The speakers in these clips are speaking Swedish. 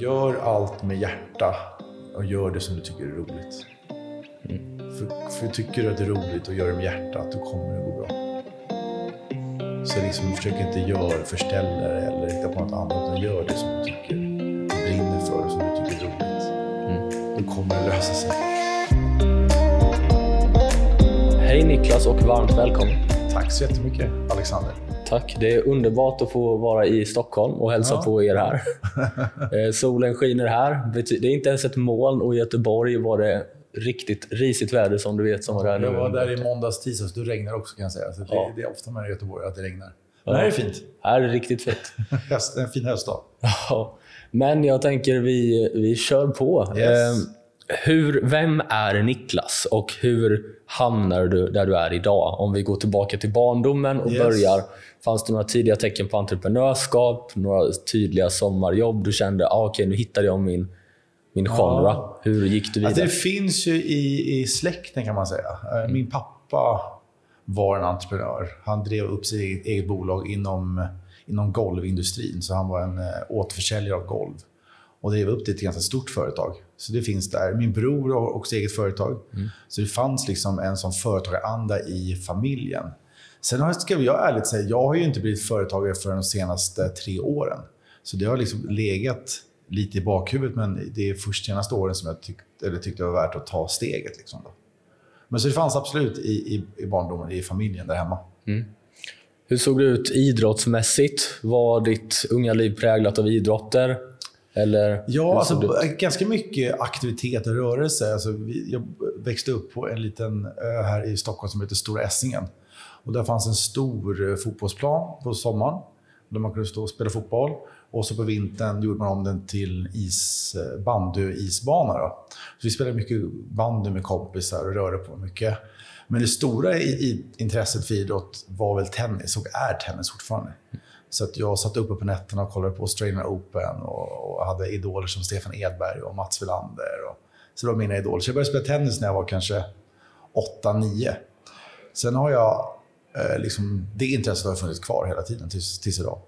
Gör allt med hjärta och gör det som du tycker är roligt. För, för tycker du att det är roligt och gör det med hjärtat, då kommer det gå bra. Så liksom, försök inte göra förställare eller hitta på något annat, utan gör det som du tycker du brinner för och som du tycker är roligt. Då kommer det lösa sig. Hej Niklas och varmt välkommen. Tack så jättemycket, Alexander. Tack. Det är underbart att få vara i Stockholm och hälsa Ja. på er här. Eh, Solen skiner här. Det är inte ens ett moln och i Göteborg var det riktigt risigt väder som du vet som var där nu. Jag var där i måndags, tisdags. Då regnar det också kan jag säga. Så det, Ja. det är ofta med i Göteborg att det regnar. Ja. Men här är fint. Här är det riktigt fint. En fin höstdag. Ja. Men jag tänker vi, vi kör på. Yes. Hur, vem är Niklas och hur hamnar du där du är idag? Om vi går tillbaka till barndomen och Yes. börjar. Fanns det några tidiga tecken på entreprenörskap? Några tydliga sommarjobb? Du kände ah, okej, nu hittade jag min, min genre. Hur gick du vidare? Alltså det finns ju i, i släkten kan man säga. Eh, Min pappa var en entreprenör. Han drev upp sitt eget, eget bolag inom, inom golvindustrin. Så han var en eh, återförsäljare av golv. Och drev upp det till ett ganska stort företag. Så det finns där. Min bror har också eget företag. Så det fanns liksom en sån företagaranda i familjen. Sen ska jag ärligt säga, jag har ju inte blivit företagare för de senaste tre åren. Så det har liksom legat lite i bakhuvudet, men det är först senaste åren som jag tyckt, eller tyckte det var värt att ta steget. Liksom då. Men så det fanns absolut i, i, i barndomen, i familjen där hemma. Hur såg det ut idrottsmässigt? Var ditt unga liv präglat av idrotter? Eller Ja, alltså, ut? ganska mycket aktivitet och rörelse. Alltså, vi, jag växte upp på en liten ö här i Stockholm som heter Stora Essingen. Och där fanns en stor eh, fotbollsplan på sommaren där man kunde stå och spela fotboll. Och så på vintern gjorde man om den till is, eh, bandy-isbana. Så vi spelade mycket bandy med kompisar och rörde på mycket. Men det stora i, i intresset för idrott var väl tennis och är tennis fortfarande. Så att jag satt uppe på nätterna och kollade på Australian Open och, och hade idoler som Stefan Edberg och Mats Wilander. Och, så det var mina idoler. Så jag började spela tennis när jag var kanske 8-9. Sen har jag, eh, liksom, det intresset har funnits kvar hela tiden tills, tills idag.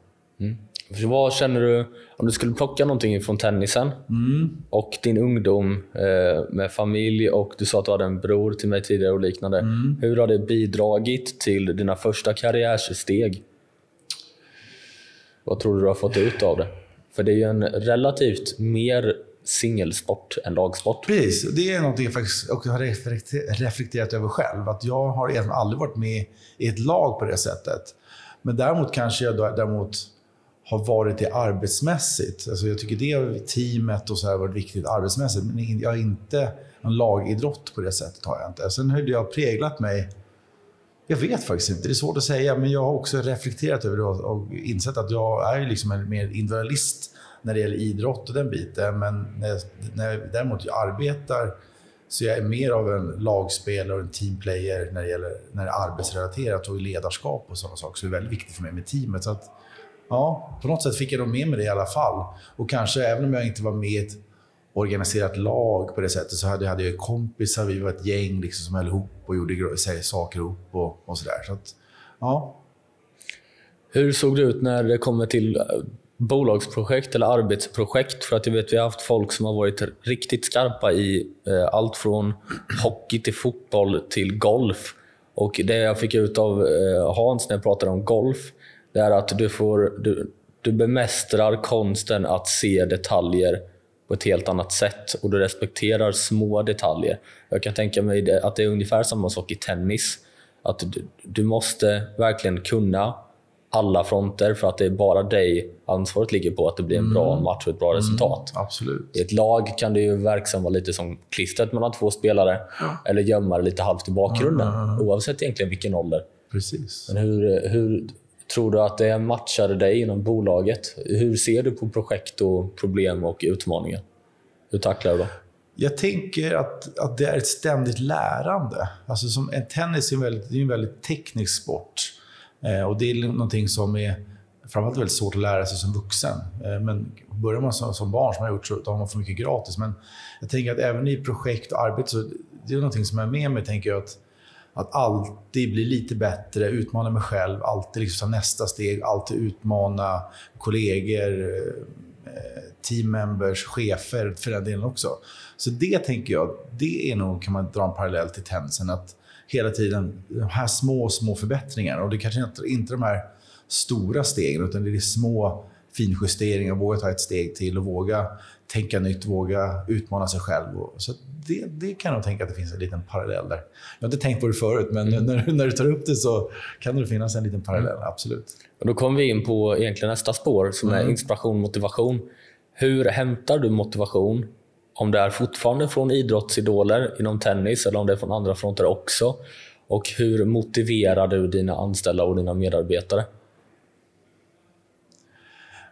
För Vad känner du, om du skulle plocka någonting från tennisen Mm. och din ungdom eh, med familj och du sa att du hade en bror till mig tidigare och liknande. Mm. Hur har det bidragit till dina första karriärsteg? Vad tror du du har fått ut av det? För det är ju en relativt mer singelsport än lagsport. Precis, det är någonting jag faktiskt också har reflekterat över själv. Att jag har egentligen aldrig varit med i ett lag på det sättet. Men däremot kanske jag däremot har varit det arbetsmässigt. Alltså jag tycker det teamet och så här har varit viktigt arbetsmässigt. Men jag har inte en lagidrott på det sättet. har jag inte. Sen hur det har präglat mig jag vet faktiskt inte. Det är svårt att säga. Men jag har också reflekterat över det och insett att jag är ju liksom en mer individualist när det gäller idrott och den biten. Men när jag, när jag däremot jag arbetar så jag är mer av en lagspelare och en teamplayer när det gäller när det är arbetsrelaterat och ledarskap och sådana saker. Så det är väldigt viktigt för mig med teamet. Så att, ja, på något sätt fick jag nog med mig det i alla fall. Och kanske även om jag inte var med i ett organiserat lag på det sättet så hade, hade jag kompisar. Vi var ett gäng liksom, som höll ihop och gjorde saker ihop och, och sådär. Så att, ja. Hur såg det ut när det kommer till eh, bolagsprojekt eller arbetsprojekt? För att jag vet vi har haft folk som har varit riktigt skarpa i eh, allt från hockey till fotboll till golf. Och det jag fick ut av eh, Hans när jag pratade om golf, det är att du, får, du, du bemästrar konsten att se detaljer på ett helt annat sätt och du respekterar små detaljer. Jag kan tänka mig att det är ungefär samma sak i tennis. Att du, du måste verkligen kunna alla fronter för att det är bara dig ansvaret ligger på att det blir en bra match och ett bra resultat. Absolut. I ett lag kan det ju verksamt vara lite som klistret mellan två spelare eller gömma det lite halvt i bakgrunden oavsett egentligen vilken ålder. Precis. Men hur, hur tror du att det matchar dig inom bolaget? Hur ser du på projekt och problem och utmaningar? Hur tacklar du dem? Jag tänker att, att det är ett ständigt lärande. Alltså som tennis är en väldigt, det är en väldigt teknisk sport. Eh, och det är någonting som är framförallt väldigt svårt att lära sig som vuxen. Eh, men börjar man som, som barn, som jag har gjort, så har man för mycket gratis. Men jag tänker att även i projekt och arbete, så det är någonting som är med mig, tänker jag, att, att alltid bli lite bättre, utmana mig själv, alltid liksom ta nästa steg, alltid utmana kollegor, eh, team members, chefer för den delen också. Så det tänker jag, det är nog, kan man dra en parallell till tennisen. Att hela tiden, de här små, små förbättringarna. Och det kanske inte, inte de här stora stegen, utan det är små finjusteringar. Våga ta ett steg till och våga tänka nytt, våga utmana sig själv. Så det, det kan jag tänka att det finns en liten parallell där. Jag har inte tänkt på det förut, men mm. när, när du tar upp det så kan det finnas en liten parallell. Mm. Absolut. Och då kommer vi in på egentligen nästa spår som mm. är inspiration och motivation. Hur hämtar du motivation? Om det är fortfarande från idrottsidoler inom tennis eller om det är från andra fronter också. Och hur motiverar du dina anställda och dina medarbetare?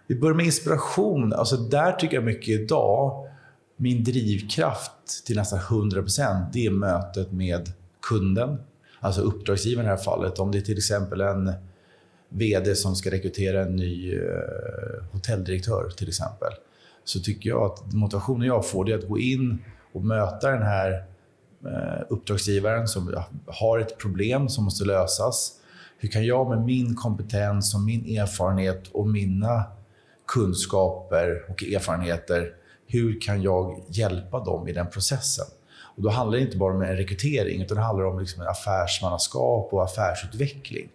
Vi börjar med inspiration. Alltså där tycker jag mycket idag, min drivkraft till nästan 100% det är mötet med kunden. Alltså uppdragsgivaren i det här fallet. Om det är till exempel en VD som ska rekrytera en ny eh, hotelldirektör till exempel. Så tycker jag att motivationen jag får är att gå in och möta den här eh, uppdragsgivaren som har ett problem som måste lösas. Hur kan jag med min kompetens och min erfarenhet och mina kunskaper och erfarenheter, hur kan jag hjälpa dem i den processen? Och då handlar det inte bara om en rekrytering, utan det handlar om liksom affärsmannaskap och affärsutveckling.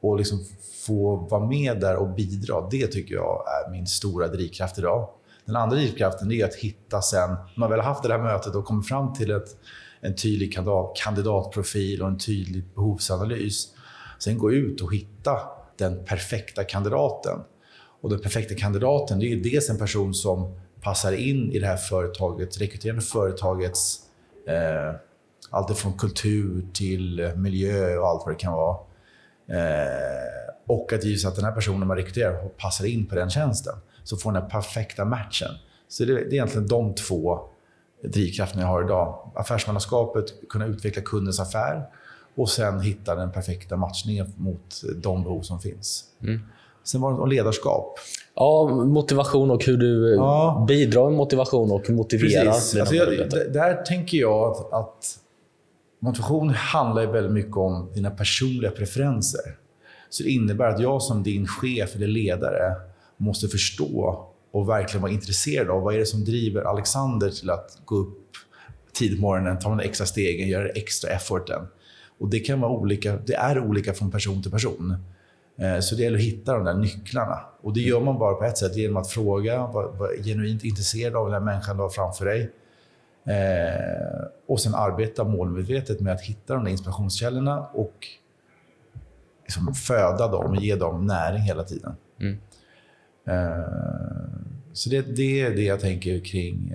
Och liksom få vara med där och bidra, det tycker jag är min stora drivkraft idag. Den andra drivkraften är att hitta sen, när man väl har haft det här mötet och kommit fram till ett, en tydlig kandidat, kandidatprofil och en tydlig behovsanalys. Sen gå ut och hitta den perfekta kandidaten. Och den perfekta kandidaten det är dels en person som passar in i det här företaget, rekryterande företagets eh, allt från kultur till miljö och allt vad det kan vara. Eh, och att givetvis att den här personen man rekryterar passar in på den tjänsten. Så får den här perfekta matchen. Så det, det är egentligen de två drivkrafterna jag har idag. Affärsmannaskapet, kunna utveckla kundens affär och sen hitta den perfekta matchningen mot de behov som finns. Mm. Sen var det om ledarskap. Ja, motivation och hur du ja. bidrar med motivation och motiverar Precis. Alltså jag, Där tänker jag att, att motivation handlar väldigt mycket om dina personliga preferenser. Så det innebär att jag som din chef eller ledare måste förstå och verkligen vara intresserad av vad är det som driver Alexander till att gå upp tidigt på morgonen, ta de extra stegen, göra extra efforten. Och det kan vara olika, det är olika från person till person. Eh, så det gäller att hitta de där nycklarna. Och det gör man bara på ett sätt, genom att fråga, vara genuint intresserad av den här människan du har framför dig. Eh, och sen arbeta målmedvetet med att hitta de där inspirationskällorna och liksom föda dem och ge dem näring hela tiden. Mm. Eh, så det, det, är det jag tänker kring,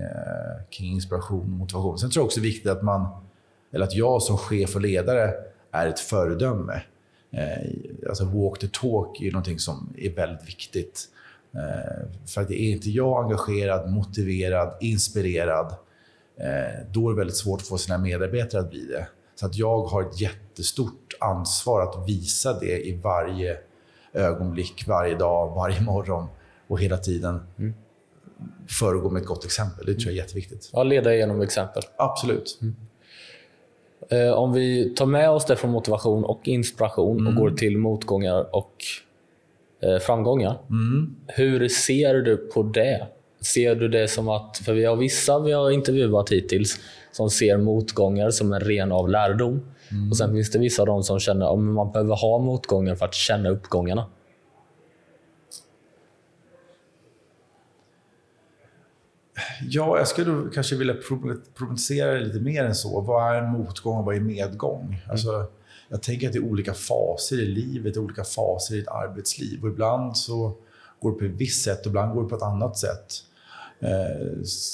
kring inspiration och motivation. Sen tror jag också det är viktigt att man, eller att jag som chef och ledare är ett föredöme. Eh, alltså walk the talk är någonting som är väldigt viktigt. Eh, för att är inte jag engagerad, motiverad, inspirerad, eh, då är det väldigt svårt att få sina medarbetare att bli det. Så att jag har ett jättestort ansvar att visa det i varje ögonblick, varje dag, varje morgon och hela tiden mm. föregå med ett gott exempel. Det tror jag är jätteviktigt. Ja, leda genom exempel. Absolut. Mm. Eh, om vi tar med oss det från motivation och inspiration mm. och går till motgångar och eh, framgångar. Mm. Hur ser du på det? Ser du det som att, för vi har vissa vi har intervjuat hittills som ser motgångar som en ren av lärdom. Mm. Och Sen finns det vissa av dem som känner att man behöver ha motgångar för att känna uppgångarna. Ja, jag skulle kanske vilja problematisera lite mer än så. Vad är motgång och vad är medgång? Mm. Alltså, jag tänker att det är olika faser i livet, olika faser i ett arbetsliv. Och ibland så går det på ett visst sätt och ibland går det på ett annat sätt. Eh,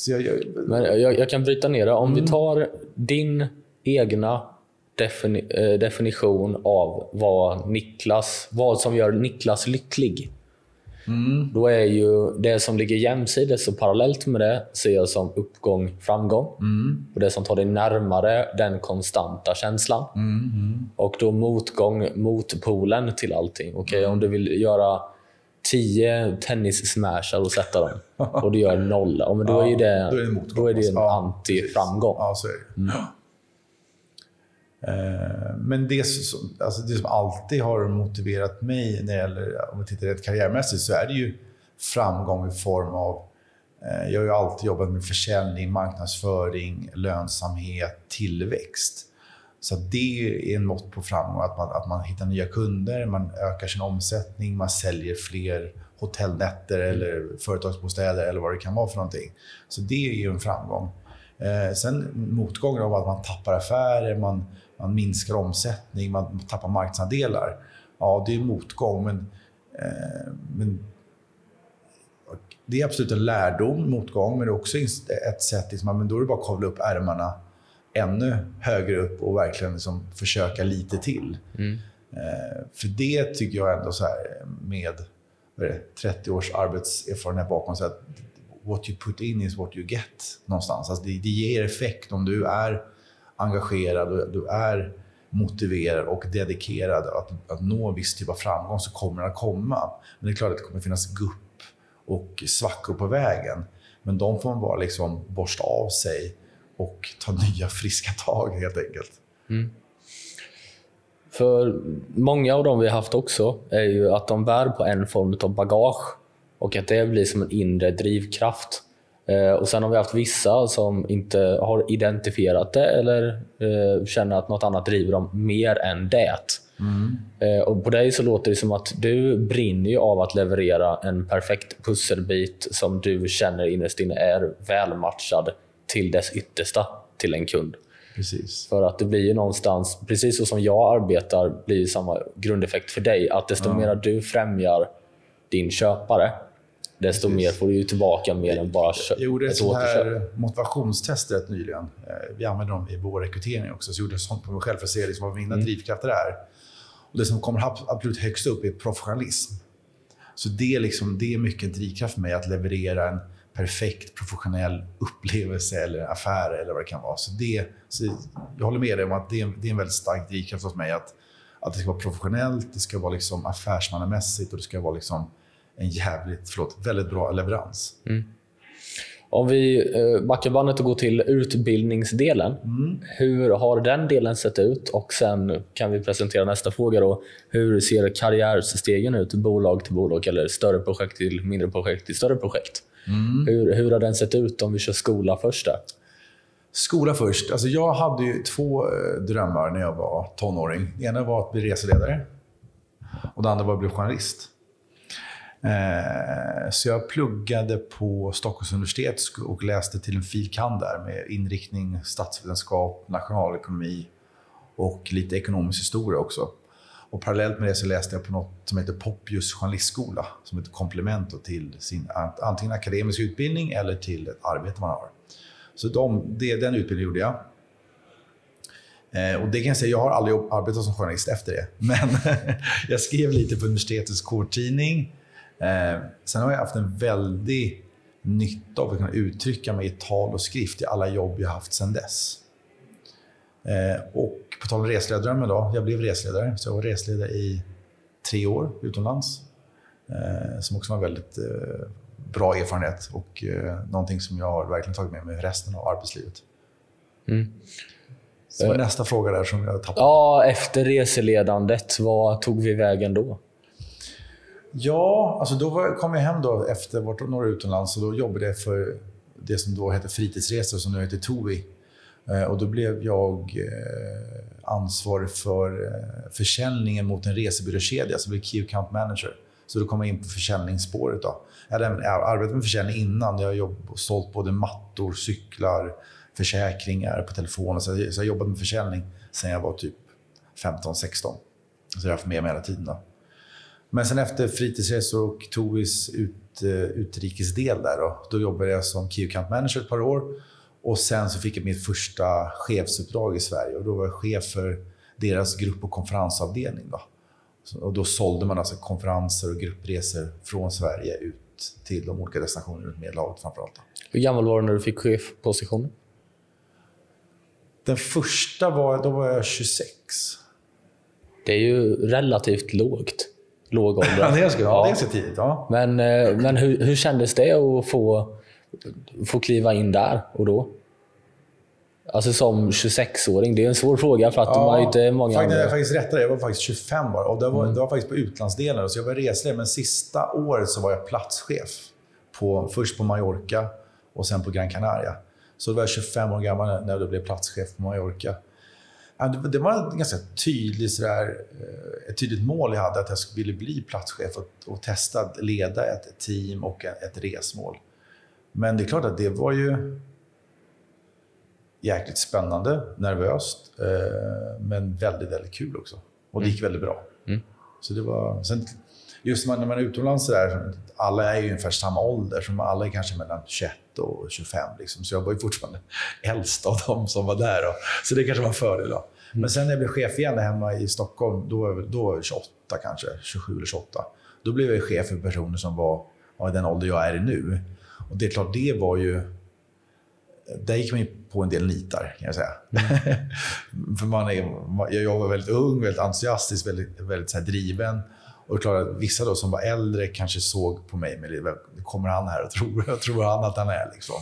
jag, jag, Men jag, jag, kan bryta ner det. Om mm. vi tar din egna defini eh, definition av vad Niklas, vad som gör Niklas lycklig. Mm. Då är ju det som ligger jämsides och parallellt med det ser jag som uppgång, framgång. Mm. Och det som tar dig närmare den konstanta känslan. Mm. Och då motgång, motpolen till allting. Okay, Om du vill göra tio tennis-smashar och sätta dem och du gör noll, ja, men då, ja, är det, då är det, då är det en anti-framgång. Ja, så är det. Eh, men det som, alltså det som alltid har motiverat mig, när det gäller, om vi tittar rätt karriärmässigt, så är det ju framgång i form av Eh, jag har ju alltid jobbat med försäljning, marknadsföring, lönsamhet, tillväxt. Så det är en mått på framgång. Att man, att man hittar nya kunder, man ökar sin omsättning, man säljer fler hotellnätter eller företagsbostäder eller vad det kan vara för någonting. Så det är ju en framgång. Eh, sen motgången av att man tappar affärer, man, man minskar omsättning, man tappar marknadsandelar. Ja, det är motgång, men, eh, men det är absolut en lärdom, motgång, men det är också ett sätt, liksom, men då är det bara att kavla upp ärmarna ännu högre upp och verkligen liksom försöka lite till. Mm. Eh, för det tycker jag ändå så här med det, 30 års arbetserfarenhet bakom sig, att what you put in is what you get någonstans. Alltså det, det ger effekt om du är engagerad och du är motiverad och dedikerad att, att nå en viss typ av framgång så kommer den att komma. Men det är klart att det kommer finnas gupp och svackor på vägen. Men de får man bara liksom borsta av sig och ta nya friska tag helt enkelt. Mm. För många av dem vi har haft också är ju att de bär på en form av bagage och att det blir som en inre drivkraft. Eh, och Sen har vi haft vissa som inte har identifierat det eller eh, känner att något annat driver dem mer än det. Mm. Eh, och På dig så låter det som att du brinner av att leverera en perfekt pusselbit som du känner innerst inne är välmatchad till dess yttersta till en kund. Precis. För att det blir ju någonstans, precis så som jag arbetar, blir samma grundeffekt för dig. Att desto ja. mer du främjar din köpare, desto precis. mer får du ju tillbaka mer än bara köp, Jag gjorde ett, ett sånt här motivationstest rätt nyligen. Eh, vi använder dem i vår rekrytering också. Så jag gjorde ett sånt på mig själv för att se liksom vad mina mm. drivkrafter är. Och det som kommer absolut högst upp är professionalism. Så det är, liksom, det är mycket drivkraft för mig att leverera en perfekt professionell upplevelse eller affär eller vad det kan vara. Så det, så jag håller med dig om att det är, det är en väldigt stark drivkraft hos mig. Att, att det ska vara professionellt, det ska vara liksom affärsmannamässigt och det ska vara liksom en jävligt, förlåt, väldigt bra leverans. Mm. Om vi eh, backar bandet och går till utbildningsdelen. Mm. Hur har den delen sett ut? Och Sen kan vi presentera nästa fråga. Då. Hur ser karriärstegen ut, bolag till bolag eller större projekt till mindre projekt till större projekt? Mm. Hur, hur har den sett ut om vi kör skola först? Där? Skola först. Alltså jag hade två eh, drömmar när jag var tonåring. Det ena var att bli reseledare och det andra var att bli journalist. Eh, så jag pluggade på Stockholms universitet och läste till en filkand där med inriktning statsvetenskap, nationalekonomi och lite ekonomisk historia också. Och parallellt med det så läste jag på något som heter Poppius journalistskola, som ett komplement till sin antingen akademisk utbildning eller till ett arbete man har. Så de, det, den utbildningen gjorde jag. Eh, och det kan jag säga, jag har aldrig arbetat som journalist efter det. Men jag skrev lite på universitetets kårtidning. Eh, sen har jag haft en väldig nytta av att kunna uttrycka mig i tal och skrift i alla jobb jag haft sedan dess. Eh, och på tal om resledardrömmen då, jag blev resledare. Så jag var resledare i tre år utomlands. Eh, som också var en väldigt eh, bra erfarenhet och eh, någonting som jag har verkligen tagit med mig resten av arbetslivet. Mm. Så var nästa fråga där som jag tappade. Ja, efter reseledandet, vad tog vi vägen då? Ja, alltså då var, kom jag hem då efter varit några utomlands och då jobbade jag för det som då hette Fritidsresor, som nu heter TOVI. Eh, och då blev jag eh, ansvarig för eh, försäljningen mot en resebyråkedja, så blev Key Account Manager. Så då kom jag in på försäljningsspåret. Då. Jag hade arbetat med försäljning innan. Jag har jobb, sålt både mattor, cyklar, försäkringar på telefon. Så jag har jobbat med försäljning sedan jag var typ 15-16. Så jag har haft med mig hela tiden. Då. Men sen efter fritidsresor och Tovis ut, utrikesdel där, då, då jobbade jag som Key Account Manager ett par år. Och sen så fick jag mitt första chefsuppdrag i Sverige och då var jag chef för deras grupp och konferensavdelning. Då. Och då sålde man alltså konferenser och gruppresor från Sverige ut till de olika destinationerna runt Medelhavet framförallt. Hur gammal var du när du fick chefpositionen? Den första var, då var jag 26. Det är ju relativt lågt. Låg ålder. ja, det är ganska, ja. tidigt. Ja. Men, eh, men hur, hur kändes det att få få kliva in där och då? Alltså som 26-åring, det är en svår fråga för att ja, man inte många faktiskt, andra... faktiskt rättare, jag var faktiskt 25 bara. Och det var, mm. det var faktiskt på utlandsdelen, så jag var reslig. Men sista året så var jag platschef på, först på Mallorca och sen på Gran Canaria. Så då var jag 25 år gammal när jag blev platschef på Mallorca. Det var ett ganska tydligt, sådär, eh, ett tydligt mål jag hade, att jag ville bli platschef och, och testa att leda ett team och ett resmål. Men det är klart att det var ju jäkligt spännande, nervöst, eh, men väldigt, väldigt kul också. Och det gick väldigt bra. Mm. Så det var, sen, just när man är utomlands, så där, alla är ju ungefär samma ålder. Så alla är kanske mellan 21 och 25. Liksom. Så jag var ju fortfarande äldst av dem som var där. Då. Så det kanske var en fördel. Då. Mm. Men sen när jag blev chef igen hemma i Stockholm, då, då var jag 28 kanske, 27 eller 28. Då blev jag chef för personer som var i den ålder jag är i nu. Och det är klart, det var ju... Där gick man ju på en del nitar, kan jag säga. Mm. för man är, jag var väldigt ung, väldigt entusiastisk, väldigt, väldigt så driven. Och klart att vissa då som var äldre kanske såg på mig med kommer han här och tror, tror han att han är. Liksom.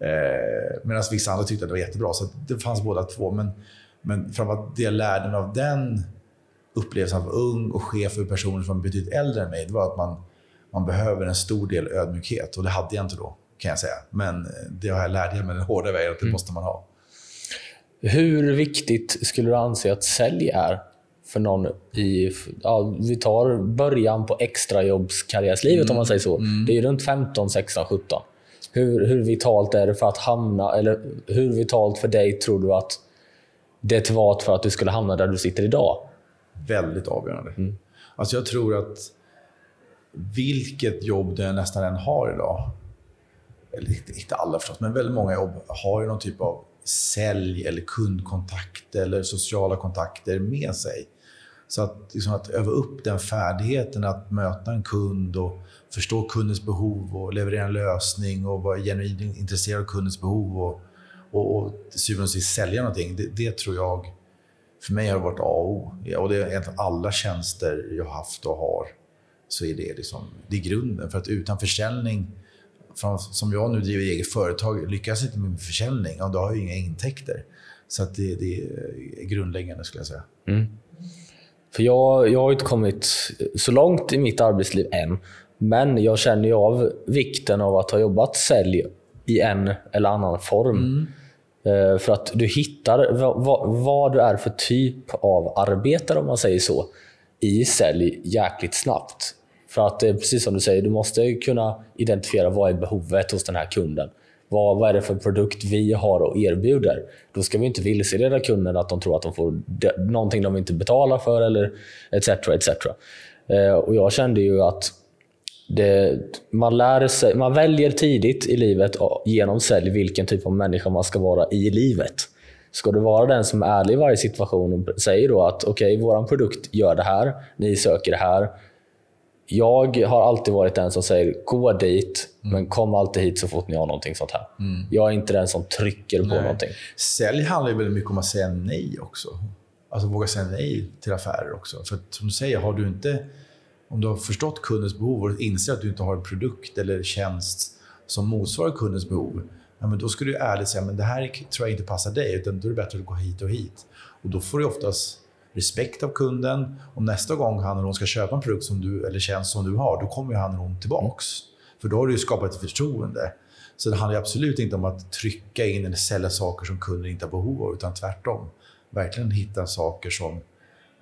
Eh, Medan vissa andra tyckte att det var jättebra. Så det fanns båda två. Men, men framförallt det jag lärde mig av den upplevelsen att vara ung och chef för personer som var betydligt äldre än mig, det var att man, man behöver en stor del ödmjukhet. Och det hade jag inte då, kan jag säga. Men det har jag lärt mig den hårda vägen, att det mm. måste man ha. Hur viktigt skulle du anse att sälj är för någon i, ja, vi tar början på extrajobbskarriärslivet mm. om man säger så. Mm. Det är runt 15, 16, 17. Hur, hur vitalt är det för att hamna, eller hur vitalt för dig tror du att det var för att du skulle hamna där du sitter idag? Väldigt avgörande. Mm. Alltså jag tror att vilket jobb du nästan än har idag, eller inte alla förstås, men väldigt många jobb har ju någon typ av sälj eller kundkontakt eller sociala kontakter med sig. Så att, liksom att öva upp den färdigheten att möta en kund och förstå kundens behov och leverera en lösning och vara genuint intresserad av kundens behov och, och, och till syvende och sist sälja någonting. Det, det, tror jag, för mig har det varit A och O. Och det är egentligen alla tjänster jag haft och har, så är det, liksom, det är grunden. För att utan försäljning, som jag nu driver eget företag, lyckas inte med min försäljning, ja, då har jag inga intäkter. Så att det, det är grundläggande skulle jag säga. Mm. För jag, jag har inte kommit så långt i mitt arbetsliv än. Men jag känner ju av vikten av att ha jobbat sälj i en eller annan form. Mm. Eh, för att du hittar vad, vad, du är för typ av arbetare, om man säger så, i sälj jäkligt snabbt. För att precis som du säger, du måste kunna identifiera vad är behovet hos den här kunden vad, vad är det för produkt vi har och erbjuder? Då ska vi inte vilseleda kunden att de tror att de får någonting de inte betalar för eller etc. etc. Eh, och jag kände ju att det, man, lär sig, man väljer tidigt i livet genom sälj vilken typ av människa man ska vara i livet. Ska du vara den som är ärlig i varje situation och säger då att okej, okay, vår produkt gör det här, ni söker det här, jag har alltid varit den som säger gå dit, mm. men kom alltid hit så fort ni har någonting sånt här. Mm. Jag är inte den som trycker nej. på någonting. Sälj handlar ju väldigt mycket om att säga nej också. Alltså våga säga nej till affärer också. För att, som du säger, har du inte, om du har förstått kundens behov och inser att du inte har en produkt eller tjänst som motsvarar kundens behov, ja, men då ska du ärligt säga att det här tror jag inte passar dig, utan då är det bättre att gå hit och hit. Och Då får du oftast respekt av kunden. Och nästa gång han eller hon ska köpa en produkt som du, eller tjänst som du har, då kommer han eller hon tillbaks. För då har du skapat ett förtroende. Så det handlar absolut inte om att trycka in eller sälja saker som kunden inte har behov av, utan tvärtom. Verkligen hitta saker som,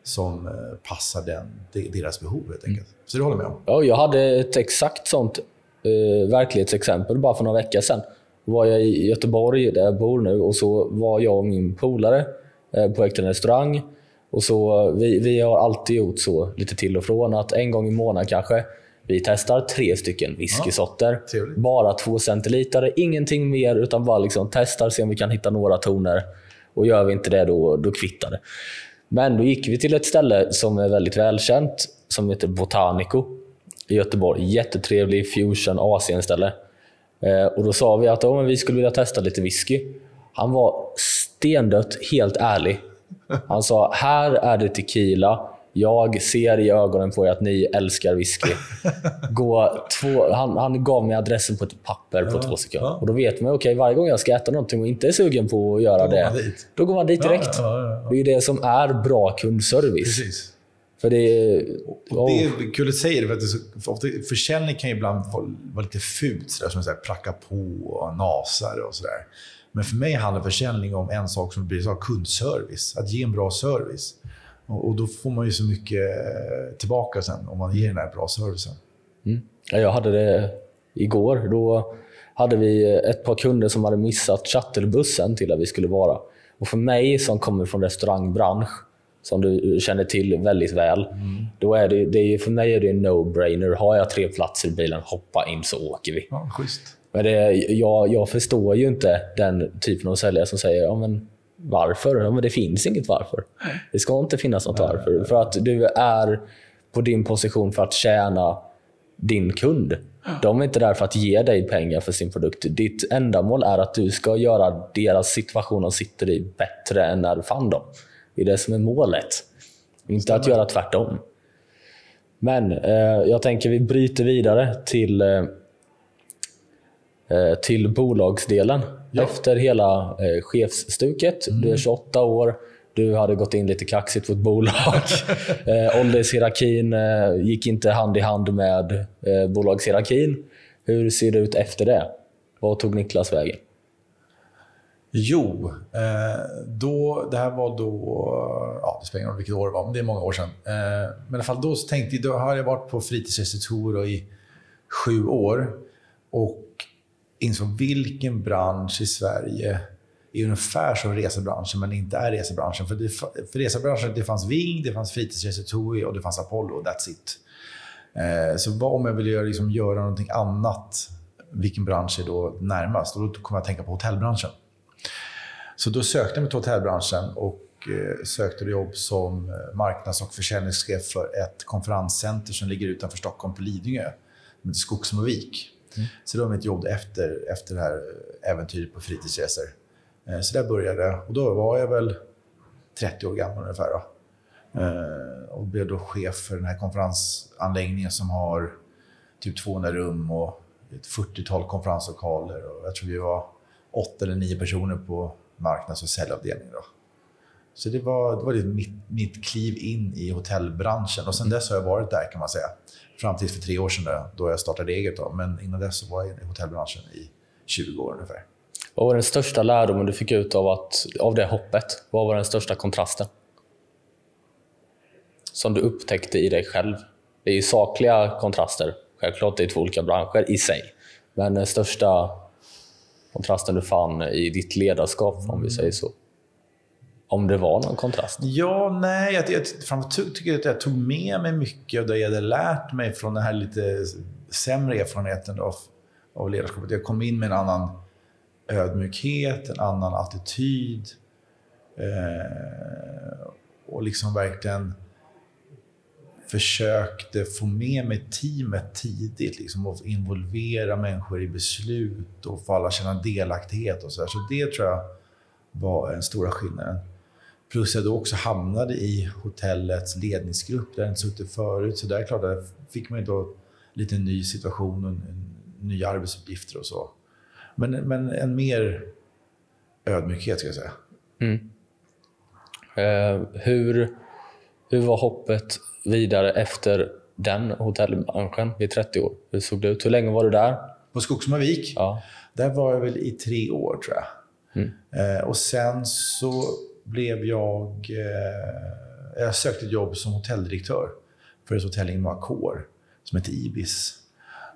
som eh, passar den, deras behov helt enkelt. Mm. Så det håller jag med om. Ja, jag hade ett exakt sånt eh, verklighetsexempel bara för några veckor sedan. Då var jag i Göteborg, där jag bor nu, och så var jag och min polare eh, på en restaurang. Och så, vi, vi har alltid gjort så, lite till och från, att en gång i månaden kanske vi testar tre stycken whiskysorter. Ja, bara två centiliter, ingenting mer, utan bara liksom testar, se om vi kan hitta några toner. Och gör vi inte det, då, då kvittar det. Men då gick vi till ett ställe som är väldigt välkänt, som heter Botanico i Göteborg. Jättetrevlig fusion Asien-ställe. Eh, och då sa vi att oh, vi skulle vilja testa lite whisky. Han var stendött helt ärlig han sa, här är det tequila. Jag ser i ögonen på er att ni älskar whisky. Gå två, han, han gav mig adressen på ett papper på ja, två sekunder. Ja. Och Då vet man okay, varje gång jag ska äta någonting och inte är sugen på att göra då det, då går man dit direkt. Ja, det är det som är bra kundservice. Precis. För det, och det är kul att säga det, för, att det så, för ofta, försäljning kan ju ibland vara, vara lite fult, så där, som här, pracka på och nasar och sådär. Men för mig handlar försäljning om en sak som blir så kundservice. Att ge en bra service. Och, och, då får man ju så mycket tillbaka sen om man ger den här bra servicen. Mm. Jag hade det igår. Då hade vi ett par kunder som hade missat shuttlebussen till där vi skulle vara. Och för mig som kommer från restaurangbransch, som du känner till väldigt väl, mm. då är det, det är, för mig är det en no-brainer. Har jag tre platser i bilen, hoppa in så åker vi. Ja, schysst. Men det, jag, jag förstår ju inte den typen av säljare som säger ja, men varför? Ja, men det finns inget varför. Det ska inte finnas något varför. För att du är på din position för att tjäna din kund. De är inte där för att ge dig pengar för sin produkt. Ditt ändamål är att du ska göra deras situation de sitter i bättre än när du fann dem. Det är det som är målet. Inte att göra tvärtom. Men eh, jag tänker vi bryter vidare till, eh, till bolagsdelen. Ja. Efter hela eh, chefsstuket. Mm. Du är 28 år. Du hade gått in lite kaxigt på ett bolag. eh, åldershierarkin eh, gick inte hand i hand med eh, bolagshierarkin. Hur ser det ut efter det? Vad tog Niklas vägen? Jo, eh, då, det här var då... Ja, det spelar ingen roll vilket år det var, men det är många år sedan. Eh, men i alla fall då tänkte jag, då har jag varit på fritidsrestaurang i sju år och insåg vilken bransch i Sverige är ungefär som resebranschen, men inte är resebranschen. För, det, för resebranschen det fanns Ving, det fanns Fritidsresor och det fanns Apollo. That's it. Eh, så vad om jag vill göra, liksom, göra någonting annat? Vilken bransch är då närmast? Och då kom jag att tänka på hotellbranschen. Så då sökte jag mig till hotellbranschen och eh, sökte jobb som eh, marknads och försäljningschef för ett konferenscenter som ligger utanför Stockholm på Lidingö, som heter Skogsmovik. Mm. Så det var mitt jobb efter, efter det här äventyret på fritidsresor. Eh, så där började jag Och då var jag väl 30 år gammal ungefär. Då. Eh, och blev då chef för den här konferensanläggningen som har typ 200 rum och ett 40-tal konferenslokaler. Och jag tror vi var åtta eller nio personer på marknads och säljavdelningen. Då. Så det var, det var liksom mitt, mitt kliv in i hotellbranschen. Och sen dess har jag varit där kan man säga. Fram till för tre år sedan då, då jag startade eget. Då. Men innan dess så var jag i hotellbranschen i 20 år ungefär. Vad var den största lärdomen du fick ut av, att, av det hoppet? Vad var den största kontrasten? Som du upptäckte i dig själv? Det är ju sakliga kontraster. Självklart, det är två olika branscher i sig. Men den största kontrasten du fann i ditt ledarskap, om vi säger så? Om det var någon kontrast? Ja, nej. Jag, jag, jag tycker att jag tog med mig mycket av det jag hade lärt mig från den här lite sämre erfarenheten av, av ledarskapet. Jag kom in med en annan ödmjukhet, en annan attityd. Eh, och liksom verkligen försökte få med mig teamet tidigt. Liksom, och involvera människor i beslut och få alla känna delaktighet. och Så, där. så det tror jag var den stora skillnaden. Plus jag då också hamnade i hotellets ledningsgrupp där jag inte suttit förut. Så där är klart, där fick man då lite ny situation och nya arbetsuppgifter och så. Men, men en mer ödmjukhet, ska jag säga. Mm. Eh, hur, hur var hoppet vidare efter den hotellbranschen vid 30 år? Hur såg det ut? Hur länge var du där? På Skogsmarvik? Ja. Där var jag väl i tre år, tror jag. Mm. Eh, och sen så blev jag... Eh, jag sökte jobb som hotelldirektör för ett hotell i Noakor som heter Ibis.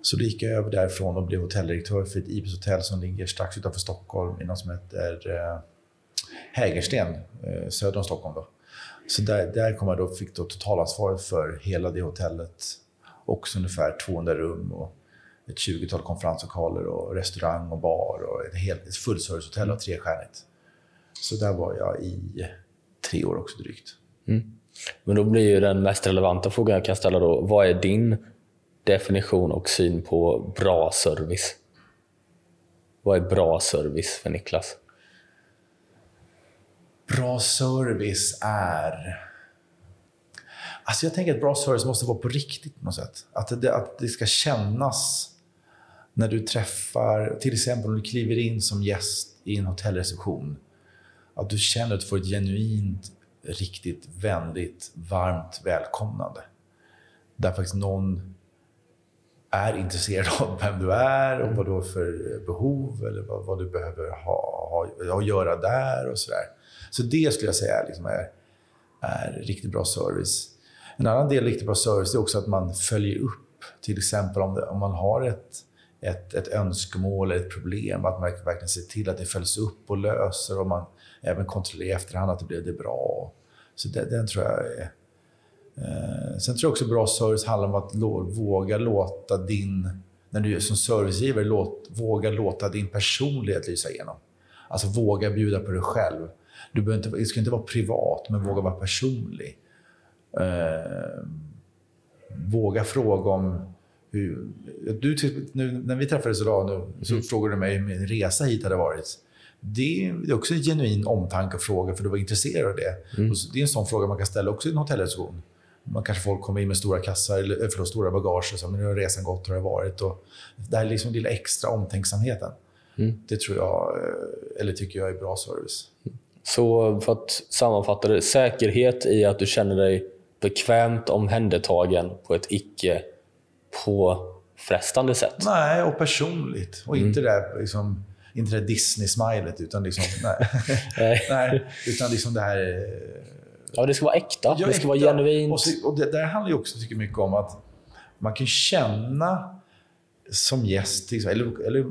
Så då gick jag över därifrån och blev hotelldirektör för ett Ibis hotell som ligger strax utanför Stockholm i något som heter eh, Hägersten, eh, söder om Stockholm. Då. Så där, där kom jag då, fick då totalansvaret för hela det hotellet. Också ungefär 200 rum och ett 20-tal konferenslokaler och restaurang och bar och ett, helt, ett fullservicehotell av trestjärnigt. Så där var jag i tre år också drygt. Mm. Men då blir ju den mest relevanta frågan jag kan ställa då, vad är din definition och syn på bra service. Vad är bra service för Niklas? Bra service är... Alltså jag tänker att bra service måste vara på riktigt på något sätt. Att det, att det ska kännas när du träffar, till exempel om du kliver in som gäst i en hotellreception. Att du känner att du får ett genuint riktigt vänligt, varmt välkomnande. Där faktiskt någon är intresserad av vem du är och vad du har för behov eller vad, vad du behöver ha, ha, ha, göra där och sådär. Så det skulle jag säga liksom är, är riktigt bra service. En annan del riktigt bra service är också att man följer upp. Till exempel om, det, om man har ett, ett, ett önskemål eller ett problem, att man verkligen ser till att det följs upp och löser och man även kontrollerar i efterhand att det blev det bra. Så det, den tror jag är... Eh, sen tror jag också bra service handlar om att våga låta din... När du som servicegivare, låt, våga låta din personlighet lysa igenom. Alltså våga bjuda på dig själv. Du inte, det ska inte vara privat, men våga vara personlig. Eh, våga fråga om hur... Du, nu, när vi träffades idag nu, så mm. frågade du mig hur min resa hit hade varit. Det är också en genuin omtanke och fråga, för du var intresserad av det. Mm. det är en sån fråga man kan ställa också i en hotellreception. Man kanske folk kommer in med stora kassar, eller förlåt, stora bagage och så, men hur har resan gått? Hur har det varit? Och det här liksom lilla extra omtänksamheten. Mm. Det tror jag, eh, eller tycker jag är bra service. Så för att sammanfatta det, säkerhet i att du känner dig bekvämt omhändertagen på ett icke påfrestande sätt. Nej, och personligt. Och mm. inte det liksom, inte det Disney-smilet, utan liksom, nej. nej. Utan liksom det här... Ja, det ska vara äkta. Ja, det ska äkta. vara genuint. Och, så, och det där handlar ju också tycker mycket om att man kan känna som gäst, liksom, eller, eller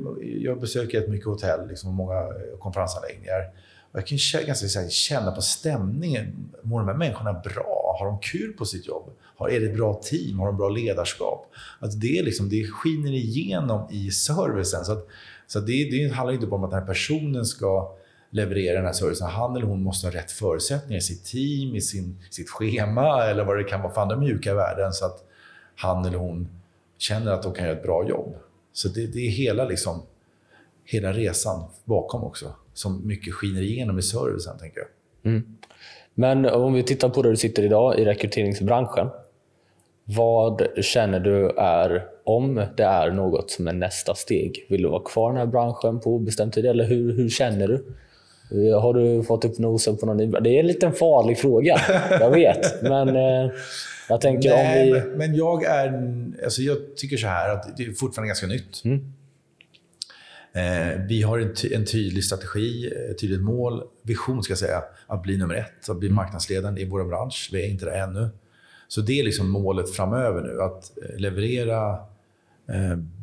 jag besöker ett mycket hotell liksom, många konferensanläggningar. Och jag kan ganska känna på stämningen. Mår de här människorna bra? Har de kul på sitt jobb? Har, är det ett bra team? Har de bra ledarskap? Att det, liksom, det skiner igenom i servicen. Så, att, så det, det handlar inte bara om att den här personen ska leverera den här servicen. Han eller hon måste ha rätt förutsättningar i sitt team, i sin, sitt schema eller vad det kan vara för andra mjuka värden så att han eller hon känner att de kan göra ett bra jobb. Så det, det är hela, liksom, hela resan bakom också som mycket skiner igenom i servicen, tänker jag. Mm. Men om vi tittar på där du sitter idag i rekryteringsbranschen. Vad känner du är, om det är något som är nästa steg? Vill du vara kvar i den här branschen på obestämd tid eller hur, hur känner du? Har du fått upp nosen på någon ny Det är en liten farlig fråga, jag vet. Men eh, jag tänker Nej, om vi... Men jag är... Alltså jag tycker så här att det är fortfarande ganska nytt. Mm. Eh, vi har en, ty en, tydlig strategi, ett tydligt mål, vision ska jag säga, att bli nummer ett, att bli marknadsledande i vår bransch. Vi är inte där ännu. Så det är liksom målet framöver nu, att eh, leverera eh,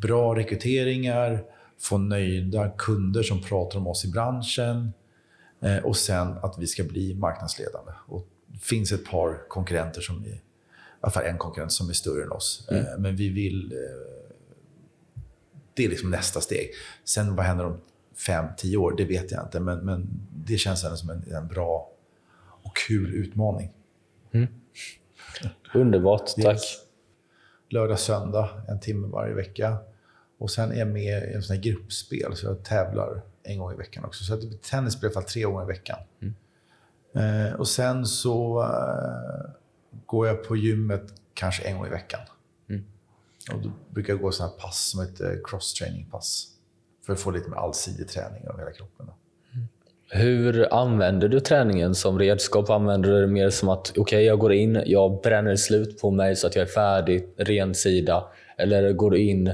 bra rekryteringar, få nöjda kunder som pratar om oss i branschen eh, och sen att vi ska bli marknadsledande. Och det finns ett par konkurrenter som är, i alla fall en konkurrent som är större än oss. Mm. Eh, men vi vill eh, det är liksom nästa steg. Sen vad händer om fem, tio år? Det vet jag inte. Men, men det känns som en, en bra och kul utmaning. Mm. Underbart, tack. Lördag, söndag, en timme varje vecka. Och sen är jag med i en sån här gruppspel, så jag tävlar en gång i veckan också. Så det tennis blir i alla fall tre gånger i veckan. Mm. Eh, och sen så eh, går jag på gymmet kanske en gång i veckan. Och då brukar jag gå sådana pass som heter cross-training-pass. För att få lite mer allsidig träning av hela kroppen. Mm. Hur använder du träningen som redskap? Använder du det mer som att okej, okay, jag går in, jag bränner slut på mig så att jag är färdig, ren sida? Eller går du in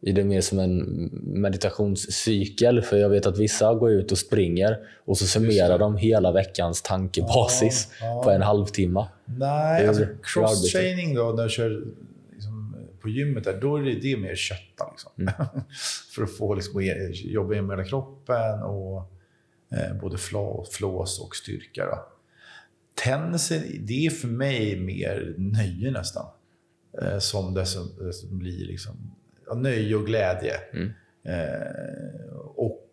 i det mer som en meditationscykel? För jag vet att vissa går ut och springer och så summerar de hela veckans tankebasis ja, ja. på en halvtimme. Nej, alltså cross-training då, när jag kör på gymmet, där, då är det, det är mer kötta. Liksom. Mm. för att få liksom, jobba med hela kroppen och både flås och styrka. Då. Tennisen, det är för mig mer nöje nästan. Eh, som det som, det som blir liksom, nöje och glädje. Mm. Eh, och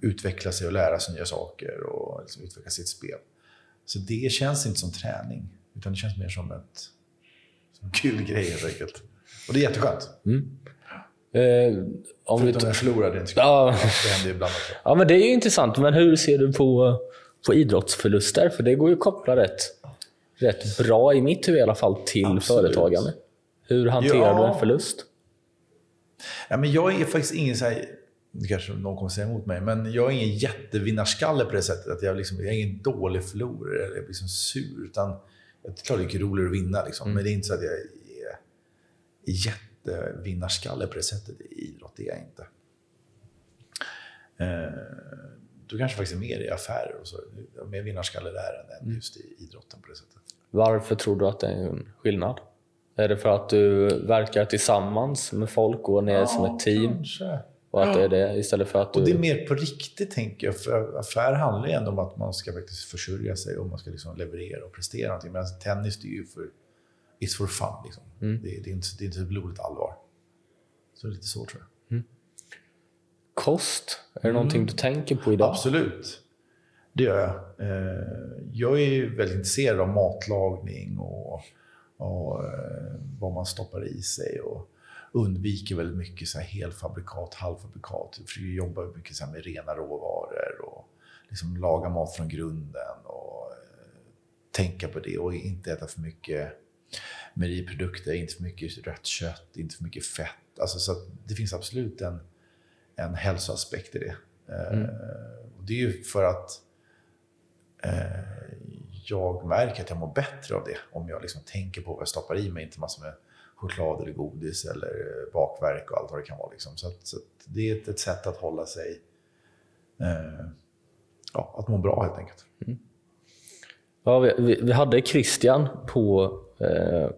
utveckla sig och lära sig nya saker och liksom utveckla sitt spel. Så det känns inte som träning, utan det känns mer som ett en kul grej helt enkelt. Och det är jätteskönt. Mm. Eh, om Förutom när jag förlorar, det, ja. det händer ju ibland också. Ja, men det är ju intressant. Men hur ser du på, på idrottsförluster? För det går ju att koppla rätt, rätt bra, i mitt huvud i alla fall, till Absolut. företagande. Hur hanterar ja. du en förlust? Ja, men jag är faktiskt ingen så här det kanske någon kommer säga emot mig, men jag är ingen jättevinnarskalle på det sättet. Att jag, liksom, jag är ingen dålig förlorare eller liksom sur. Utan, det är klart det är roligare att vinna, liksom. mm. men det är inte så att jag är jättevinnarskalle på det sättet i idrott. Det är jag inte. Eh, du kanske faktiskt är mer i affärer och så. Mer vinnarskalle där än mm. just i idrotten på det sättet. Varför tror du att det är en skillnad? Är det för att du verkar tillsammans med folk och ner ja, som ett team? Kanske. Och att det är det istället för att du... Och det är mer på riktigt, tänker jag. För affär handlar ju ändå om att man ska faktiskt försörja sig och man ska liksom leverera och prestera någonting. Medan tennis, det är ju för... It's for fun. Liksom. Mm. Det, det, är inte, det är inte blodigt allvar. Så det är lite så, tror jag. Mm. Kost, är det mm. någonting du tänker på idag? Absolut. Det gör jag. Eh, jag är väldigt intresserad av matlagning och, och eh, vad man stoppar i sig. Och, undviker väldigt mycket så här helfabrikat, halvfabrikat. Jag försöker jobba mycket så med rena råvaror och liksom laga mat från grunden och eh, tänka på det och inte äta för mycket mejeriprodukter, inte för mycket rött kött, inte för mycket fett. Alltså, så det finns absolut en, en hälsoaspekt i det. Eh, mm. och det är ju för att eh, jag märker att jag mår bättre av det om jag liksom tänker på vad jag stoppar i mig, inte massor med choklad eller godis eller bakverk och allt vad det kan vara. Liksom. Så, att, så att det är ett, ett, sätt att hålla sig... Eh, ja, att må bra helt enkelt. Mm. Ja, vi, vi, hade Christian på eh,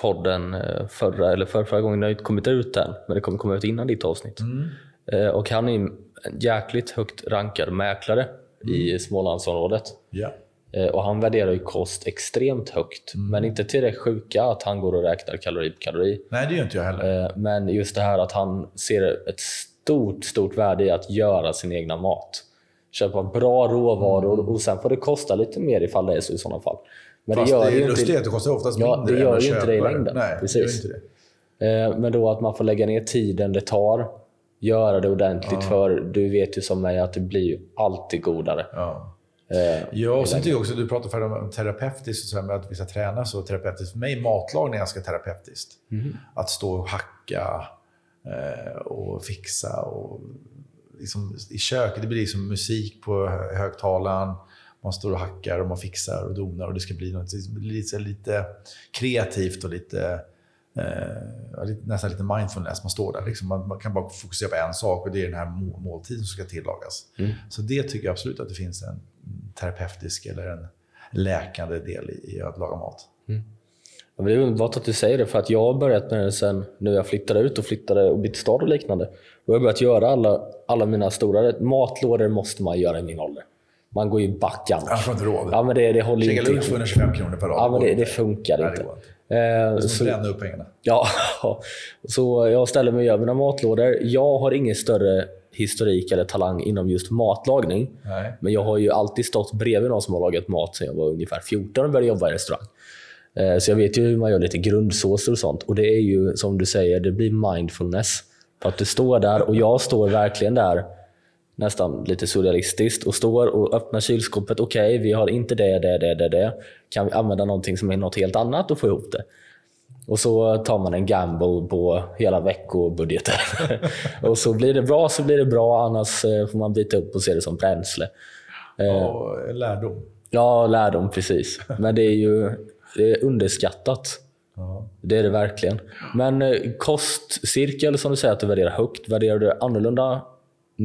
podden eh, förra, eller för, förra gången. Det har inte kommit ut än, men det kommer komma ut innan ditt avsnitt. Mm. Eh, och han är en jäkligt högt rankad mäklare mm. i Smålandsområdet. Yeah. Eh, och han värderar ju kost extremt högt, mm. men inte till det sjuka att han går och räknar kalori på kalori. Nej, det gör inte jag heller. Eh, men just det här att han ser ett stort, stort värde i att göra sin egna mat. Köpa bra råvaror mm. och sen får det kosta lite mer ifall det är så i sådana fall. Men Fast det, gör det är ju lustigt att det kostar oftast ja, mindre det gör ju inte det i längden. Nej, Precis. Eh, men då att man får lägga ner tiden det tar, göra det ordentligt, ja. för du vet ju som mig att det blir alltid godare. Ja. Eh, ja, och sen tycker jag också, du pratar för om terapeutiskt, så med att vi ska träna så terapeutiskt. För mig matlagning är ganska terapeutiskt. Mm. Att stå och hacka eh, och fixa. Och liksom, I köket det blir liksom musik på högtalaren. Man står och hackar och man fixar och donar och det ska bli något lite, lite kreativt och lite eh, nästan lite mindfulness. Man står där. Liksom. Man, man, kan bara fokusera på en sak och det är den här måltiden som ska tillagas. Mm. Så det tycker jag absolut att det finns en terapeutisk eller en läkande del i, i att laga mat. Mm. Ja, det är underbart att du säger det, för att jag har börjat med det sen nu jag flyttade ut och flyttade och bytte stad och liknande. Och jag har börjat göra alla, alla mina stora matlådor måste man göra i min ålder. Man går ju back annars. Annars har inte råd. Ja, men det, det håller Käka lunch för 125 kronor per dag. Ja, men det, det funkar Nej, inte. Det är som att bränna upp pengarna. Ja, så jag ställer mig och gör mina matlådor. Jag har ingen större historik eller talang inom just matlagning. Nej. Men jag har ju alltid stått bredvid någon som har lagat mat sedan jag var ungefär 14 och började jobba i restaurang. Eh, så jag vet ju hur man gör lite grundsåser och sånt. Och det är ju som du säger, det blir mindfulness. För att du står där och jag står verkligen där nästan lite surrealistiskt och står och öppnar kylskåpet. Okej, okay, vi har inte det, det, det, det, det. Kan vi använda någonting som är något helt annat och få ihop det? Och så tar man en gamble på hela veckobudgeten. och så blir det bra så blir det bra, annars eh, får man byta upp och se det som bränsle. Ja, eh, lärdom. Ja, lärdom precis. Men det är ju det är underskattat. Ja. Det är det verkligen. Men eh, kostcirkel som du säger att du värderar högt, värderar du annorlunda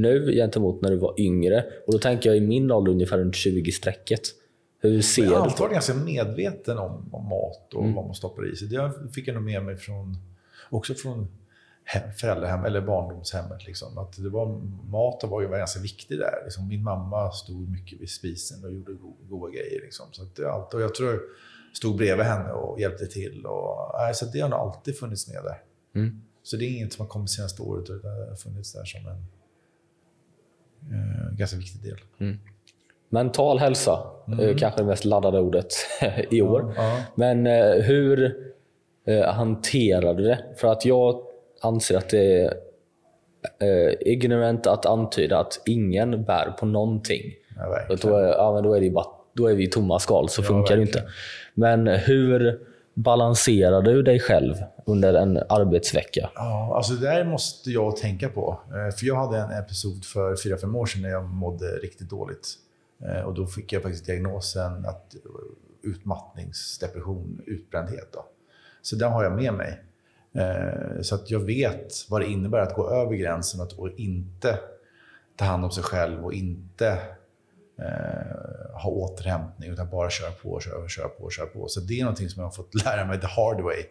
nu gentemot när du var yngre? Och Då tänker jag i min ålder ungefär runt 20-strecket. Hur ser jag är antagligen ganska medveten om, om mat och mm. vad man stoppar i sig. Det fick jag nog med mig från, också från föräldrahem eller barndomshemmet. Liksom. Att det var, maten var ju ganska viktig där. Liksom, min mamma stod mycket vid spisen och gjorde go goda grejer. Liksom. Så att det, allt, och jag tror jag stod bredvid henne och hjälpte till. Och, nej, så det har nog alltid funnits med där. Mm. Så det är inget som har kommit senaste året, utan det har funnits där som en ganska viktig del. Mm. Mental hälsa, mm. kanske det mest laddade ordet i år. Ja, ja. Men eh, hur eh, hanterade du det? För att jag anser att det är eh, ignorant att antyda att ingen bär på någonting. Ja, då, är, ja, men då, är det bara, då är vi tomma skal, så funkar det inte. Men hur balanserar du dig själv under en arbetsvecka? Ja, alltså det där måste jag tänka på. Eh, för Jag hade en episod för fyra fem år sedan när jag mådde riktigt dåligt. Eh, och Då fick jag faktiskt diagnosen att eh, utmattningsdepression, utbrändhet. Då. Så den har jag med mig. Så att jag vet vad det innebär att gå över gränsen och inte ta hand om sig själv och inte eh, ha återhämtning utan bara köra på, köra, köra på, köra på. Så det är någonting som jag har fått lära mig the hard way.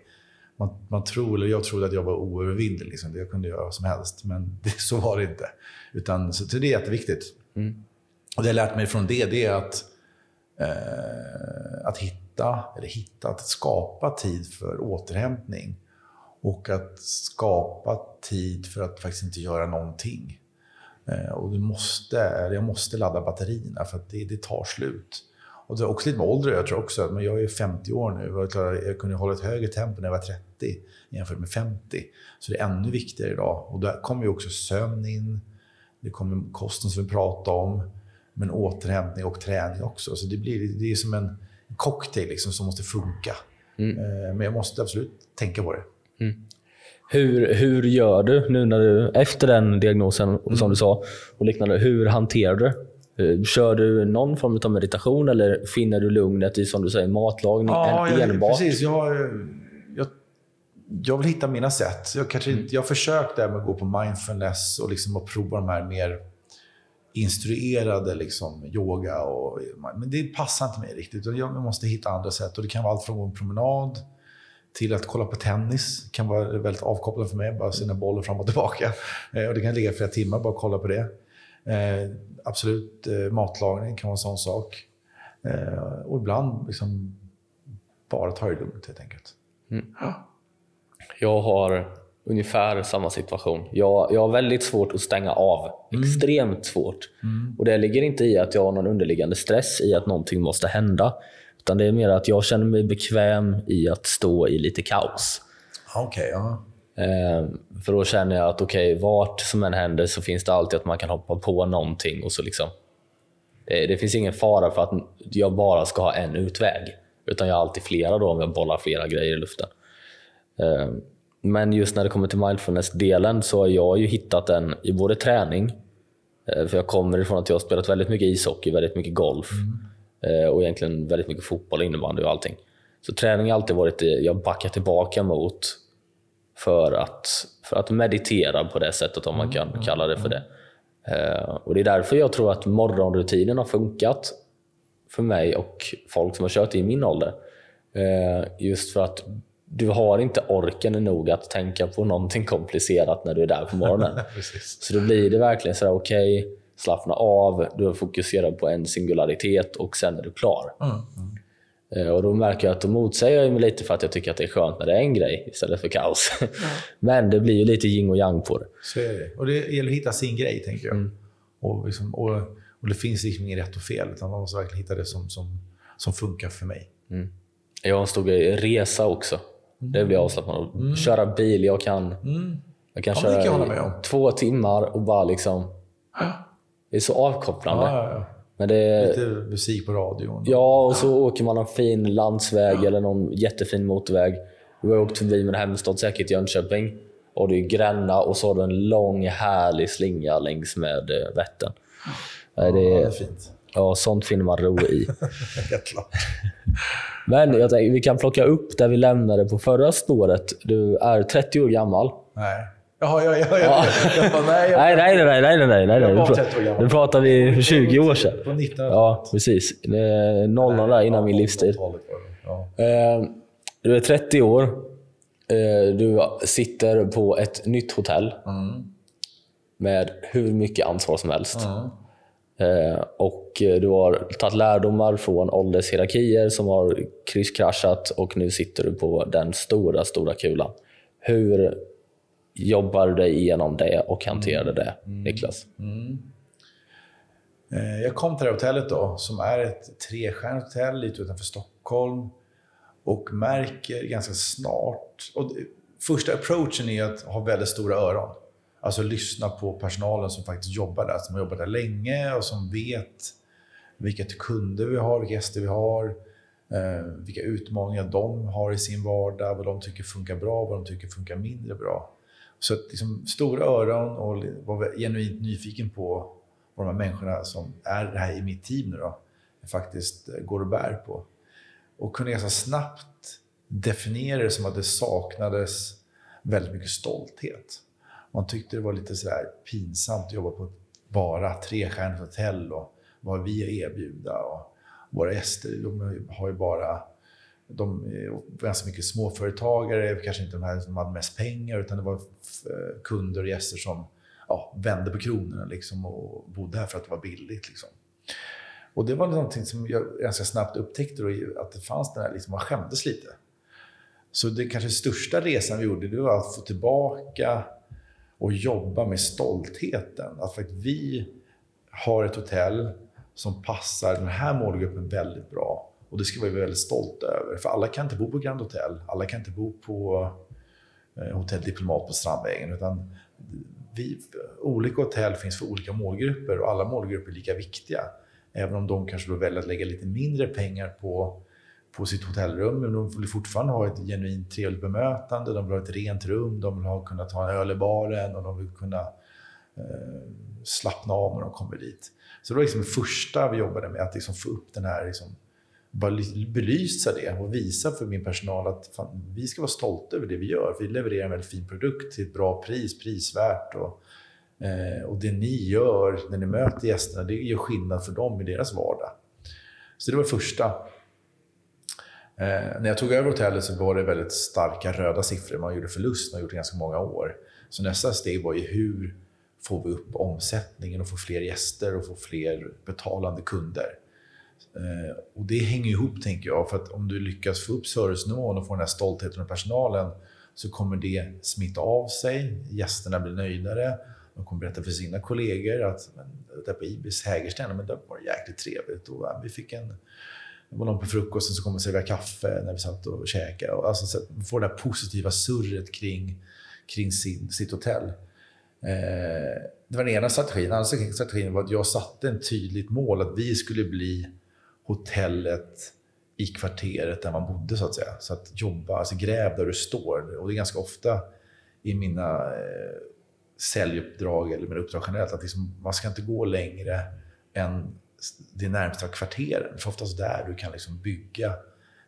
Man, man tror, eller jag trodde att jag var oövervinnelig. Liksom. Jag kunde göra vad som helst, men det, så var det inte. Utan, så, så det är jätteviktigt. Mm. Och det jag lärt mig från det, det är att, eh, att hitta, eller hitta, att skapa tid för återhämtning. Och att skapa tid för att faktiskt inte göra någonting. Eh, och du måste, jag måste ladda batterierna för att det, det tar slut. Och det är också lite med ålder jag tror också. Men jag är 50 år nu och jag kunde hålla ett högre tempo när jag var 30 jämfört med 50. Så det är ännu viktigare idag. Och där kommer ju också sömn in. Det kommer kosten som vi pratade om. Men återhämtning och träning också. Så det, blir, det är som en cocktail liksom som måste funka. Mm. Eh, men jag måste absolut tänka på det. Mm. Hur, hur gör du nu när du, efter den diagnosen, mm. som du sa, och liknande, hur hanterar du eh, Kör du någon form av meditation eller finner du lugnet i som du säger, matlagning ja, jag, enbart? Precis. Jag, jag, jag vill hitta mina sätt. Jag, kanske, mm. jag har försökt där med att gå på mindfulness och liksom att prova de här mer instruerade liksom, yoga. Och, men det passar inte mig riktigt. Jag måste hitta andra sätt. Och Det kan vara allt från att gå en promenad till att kolla på tennis. Det kan vara väldigt avkopplande för mig, bara se bollen fram och tillbaka. Eh, och det kan ligga flera timmar bara kolla på det. Eh, absolut, eh, matlagning kan vara en sån sak. Eh, och ibland liksom bara ta det lugnt helt enkelt. Mm. Jag har ungefär samma situation. Jag, jag har väldigt svårt att stänga av. Mm. Extremt svårt. Mm. Och Det ligger inte i att jag har någon underliggande stress i att någonting måste hända. Utan det är mer att jag känner mig bekväm i att stå i lite kaos. Okay, ja. Eh, för då känner jag att okej, okay, vart som än händer så finns det alltid att man kan hoppa på någonting. och så liksom, det, det, finns ingen fara för att jag bara ska ha en utväg. Utan jag har alltid flera då om jag bollar flera grejer i luften. Eh, men just när det kommer till mindfulness-delen så har jag ju hittat den i både träning, eh, för jag kommer ifrån att jag har spelat väldigt mycket ishockey, väldigt mycket golf. Mm och egentligen väldigt mycket fotboll, innebandy och allting. Så träning har alltid varit det jag backar tillbaka mot för att, för att meditera på det sättet, om man kan kalla det för det. Eh, och Det är därför jag tror att morgonrutinen har funkat för mig och folk som har kört i min ålder. Eh, just för att du har inte orken nog att tänka på någonting komplicerat när du är där på morgonen. så då blir det verkligen sådär, okej, okay, slappna av, du fokuserar på en singularitet och sen är du klar. Mm. Mm. Och Då märker jag att då motsäger jag mig lite för att jag tycker att det är skönt när det är en grej istället för kaos. Mm. Men det blir ju lite yin och yang på det. Så är det. Och det gäller att hitta sin grej, tänker jag. Mm. Och, liksom, och, och, Det finns liksom inget rätt och fel, utan man måste verkligen hitta det som, som, som funkar för mig. Mm. Jag har en stor grej, resa också. Det blir avslappnande. Mm. Köra bil, jag kan, jag kan ja, köra jag två timmar och bara liksom det är så avkopplande. Ja, ja. Men det, Lite musik på radion. Ja, och så åker man en fin landsväg eller någon jättefin motorväg. Du har åkt förbi med hemstad, säkert Jönköping. Och det är Gränna och så har du en lång härlig slinga längs med eh, Vättern. Ja, det, är, det är fint. Ja, sånt finner man ro i. Men jag tänkte, vi kan plocka upp där vi lämnade på förra spåret. Du är 30 år gammal. Nej. Jaha, ja, ja, ja. Jag bara, nej, jag, nej, nej, nej, nej, nej, nej, nej. Jag var 30 år gammal. Nu pratar vi för 20 år sedan. På 19 Ja, precis. Nollan där innan min livstid. Ja. Eh, du är 30 år. Eh, du sitter på ett nytt hotell mm. med hur mycket ansvar som helst. Mm. Och du har tagit lärdomar från åldershierarkier som har krysskraschat och nu sitter du på den stora, stora kulan. Hur jobbar dig igenom det och hanterade det, mm. Niklas? Mm. Eh, jag kom till det här hotellet då, som är ett trestjärnigt hotell lite utanför Stockholm. Och märker ganska snart... Och första approachen är att ha väldigt stora öron. Alltså lyssna på personalen som faktiskt jobbar där, som har jobbat där länge och som vet vilka kunder vi har, vilka gäster vi har. Eh, vilka utmaningar de har i sin vardag, vad de tycker funkar bra, vad de tycker funkar mindre bra. Så att liksom, stora öron och var genuint nyfiken på vad de här människorna som är det här i mitt team nu då, faktiskt eh, går och bär på. Och kunde ganska snabbt definiera det som att det saknades väldigt mycket stolthet. Man tyckte det var lite sådär pinsamt att jobba på bara trestjärnigt hotell och vad vi att erbjuda. Och våra gäster de har ju bara de var ganska mycket småföretagare, kanske inte de här som hade mest pengar, utan det var eh, kunder och gäster som ja, vände på kronorna liksom och bodde här för att det var billigt. Liksom. Och det var någonting som jag ganska snabbt upptäckte då, att det fanns den här, liksom, man skämdes lite. Så det kanske största resan vi gjorde, det var att få tillbaka och jobba med stoltheten. Att faktiskt vi har ett hotell som passar den här målgruppen väldigt bra. Och det ska vi vara väldigt stolta över. För alla kan inte bo på Grand Hotel. Alla kan inte bo på eh, Hotell Diplomat på Strandvägen. Utan vi, olika hotell finns för olika målgrupper och alla målgrupper är lika viktiga. Även om de kanske då väljer att lägga lite mindre pengar på, på sitt hotellrum. Men de vill fortfarande ha ett genuint trevligt bemötande. De vill ha ett rent rum. De vill ha, kunna ta en öl i baren och de vill kunna eh, slappna av när de kommer dit. Så det var liksom det första vi jobbade med, att liksom få upp den här, liksom, belysa det och visa för min personal att fan, vi ska vara stolta över det vi gör. Vi levererar en väldigt fin produkt till ett bra pris, prisvärt. Och, eh, och det ni gör när ni möter gästerna, det gör skillnad för dem i deras vardag. Så det var det första. Eh, när jag tog över hotellet så var det väldigt starka röda siffror. Man gjorde förlust, man gjort det ganska många år. Så nästa steg var ju hur får vi upp omsättningen och får fler gäster och får fler betalande kunder. Eh, och Det hänger ihop, tänker jag. För att om du lyckas få upp servicenivån och få den här stoltheten av personalen så kommer det smitta av sig. Gästerna blir nöjdare. De kommer berätta för sina kollegor att men, där på Ibis Hägersten, men det var jäkligt trevligt. Och, ja, vi fick en, det var någon på frukosten som kom och serverade kaffe när vi satt och käkade. Och, alltså, så att få det här positiva surret kring, kring sin, sitt hotell. Eh, det var den ena strategin. Den andra strategin var att jag satte ett tydligt mål att vi skulle bli hotellet i kvarteret där man bodde, så att säga. Så att jobba, alltså gräv där du står. Och det är ganska ofta i mina eh, säljuppdrag eller mina uppdrag generellt att liksom, man ska inte gå längre än det närmsta kvarteren. För oftast där du kan liksom bygga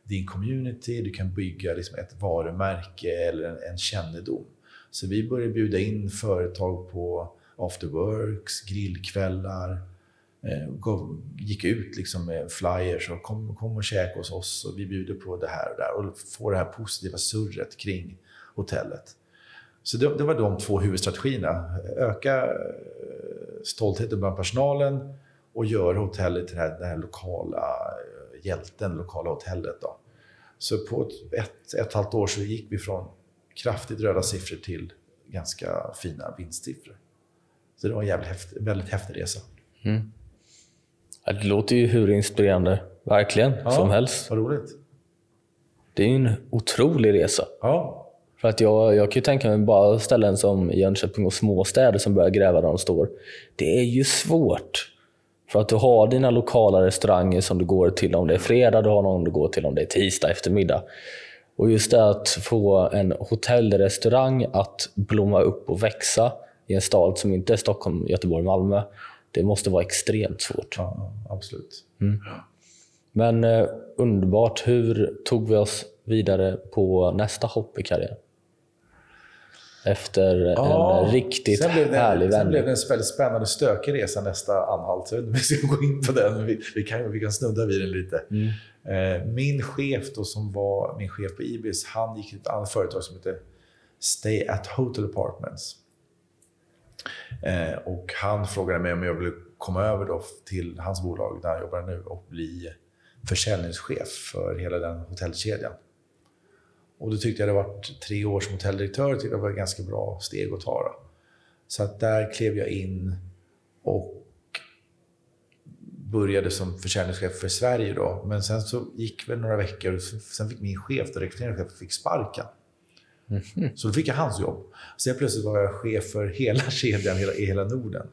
din community, du kan bygga liksom ett varumärke eller en, en kännedom. Så vi började bjuda in företag på afterworks, grillkvällar, eh, Eh, gick ut liksom med flyers och kom, kom och käka hos oss och vi bjuder på det här och där och får det här positiva surret kring hotellet. Så det, det var de två huvudstrategierna. Öka eh, stoltheten bland personalen och göra hotellet till den här, den här lokala eh, hjälten, lokala hotellet. Då. Så på ett, ett, ett, ett halvt år så gick vi från kraftigt röda siffror till ganska fina vinstsiffror. Så det var en jävligt häftig, väldigt häftig resa. Mm. Det låter ju hur inspirerande, verkligen, ja, som helst. Vad roligt. Det är ju en otrolig resa. Ja. För att jag, jag kan ju tänka mig bara ställen som Jönköping och småstäder som börjar gräva där de står. Det är ju svårt. För att du har dina lokala restauranger som du går till om det är fredag, du har någon du går till om det är tisdag eftermiddag. Och just det att få en hotellrestaurang att blomma upp och växa i en stad som inte är Stockholm, Göteborg, Malmö. Det måste vara extremt svårt. Ja, absolut. Mm. Men eh, underbart. Hur tog vi oss vidare på nästa hopp i karriären? Efter ja, en riktigt sen blev det, härlig vändning. Sen blev det en väldigt spännande stökig resa nästa anhalt. vi ska gå in på den, vi, vi, kan, vi kan snudda vid den lite. Mm. Eh, min chef då, som var min chef på Ibis, han gick till ett annat företag som heter Stay at Hotel Apartments. Eh, och han frågade mig om jag ville komma över då till hans bolag där han jobbar nu och bli försäljningschef för hela den hotellkedjan. Och då tyckte jag det varit tre år som hotelldirektör tyckte jag var ett ganska bra steg att ta. Då. Så att där klev jag in och började som försäljningschef för Sverige. Då. Men sen så gick väl några veckor och sen fick min chef, rekryteringschef, fick sparken. Mm -hmm. Så då fick jag hans jobb. Så jag plötsligt var jag chef för hela kedjan hela, i hela Norden.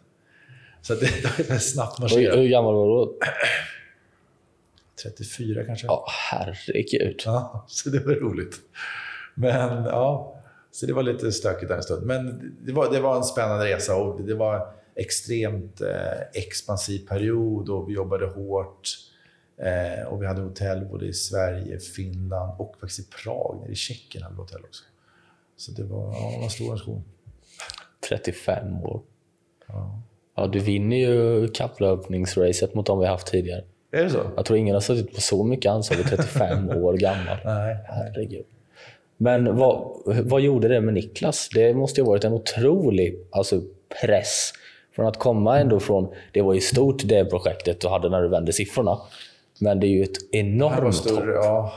Så det, det var snabbt marscherat. Hur gammal var du då? 34 kanske. Ja, herregud. Ja, så det var roligt. Men ja, så det var lite stökigt där en stund. Men det var, det var en spännande resa och det var extremt eh, expansiv period och vi jobbade hårt. Eh, och vi hade hotell både i Sverige, Finland och faktiskt i Prag. Nere i Tjeckien hade vi hotell också. Så det var, ja, det var stor nation. 35 år. Ja. Ja, du vinner ju kapplöpningsracet mot de vi haft tidigare. Är det så? Jag tror ingen har suttit på så mycket ansvar vid 35 år gammal. Nej. Herregud. Men vad, vad gjorde det med Niklas? Det måste ju ha varit en otrolig alltså, press. Från att komma ändå från, det var ju stort det projektet du hade när du vände siffrorna. Men det är ju ett enormt hopp. ja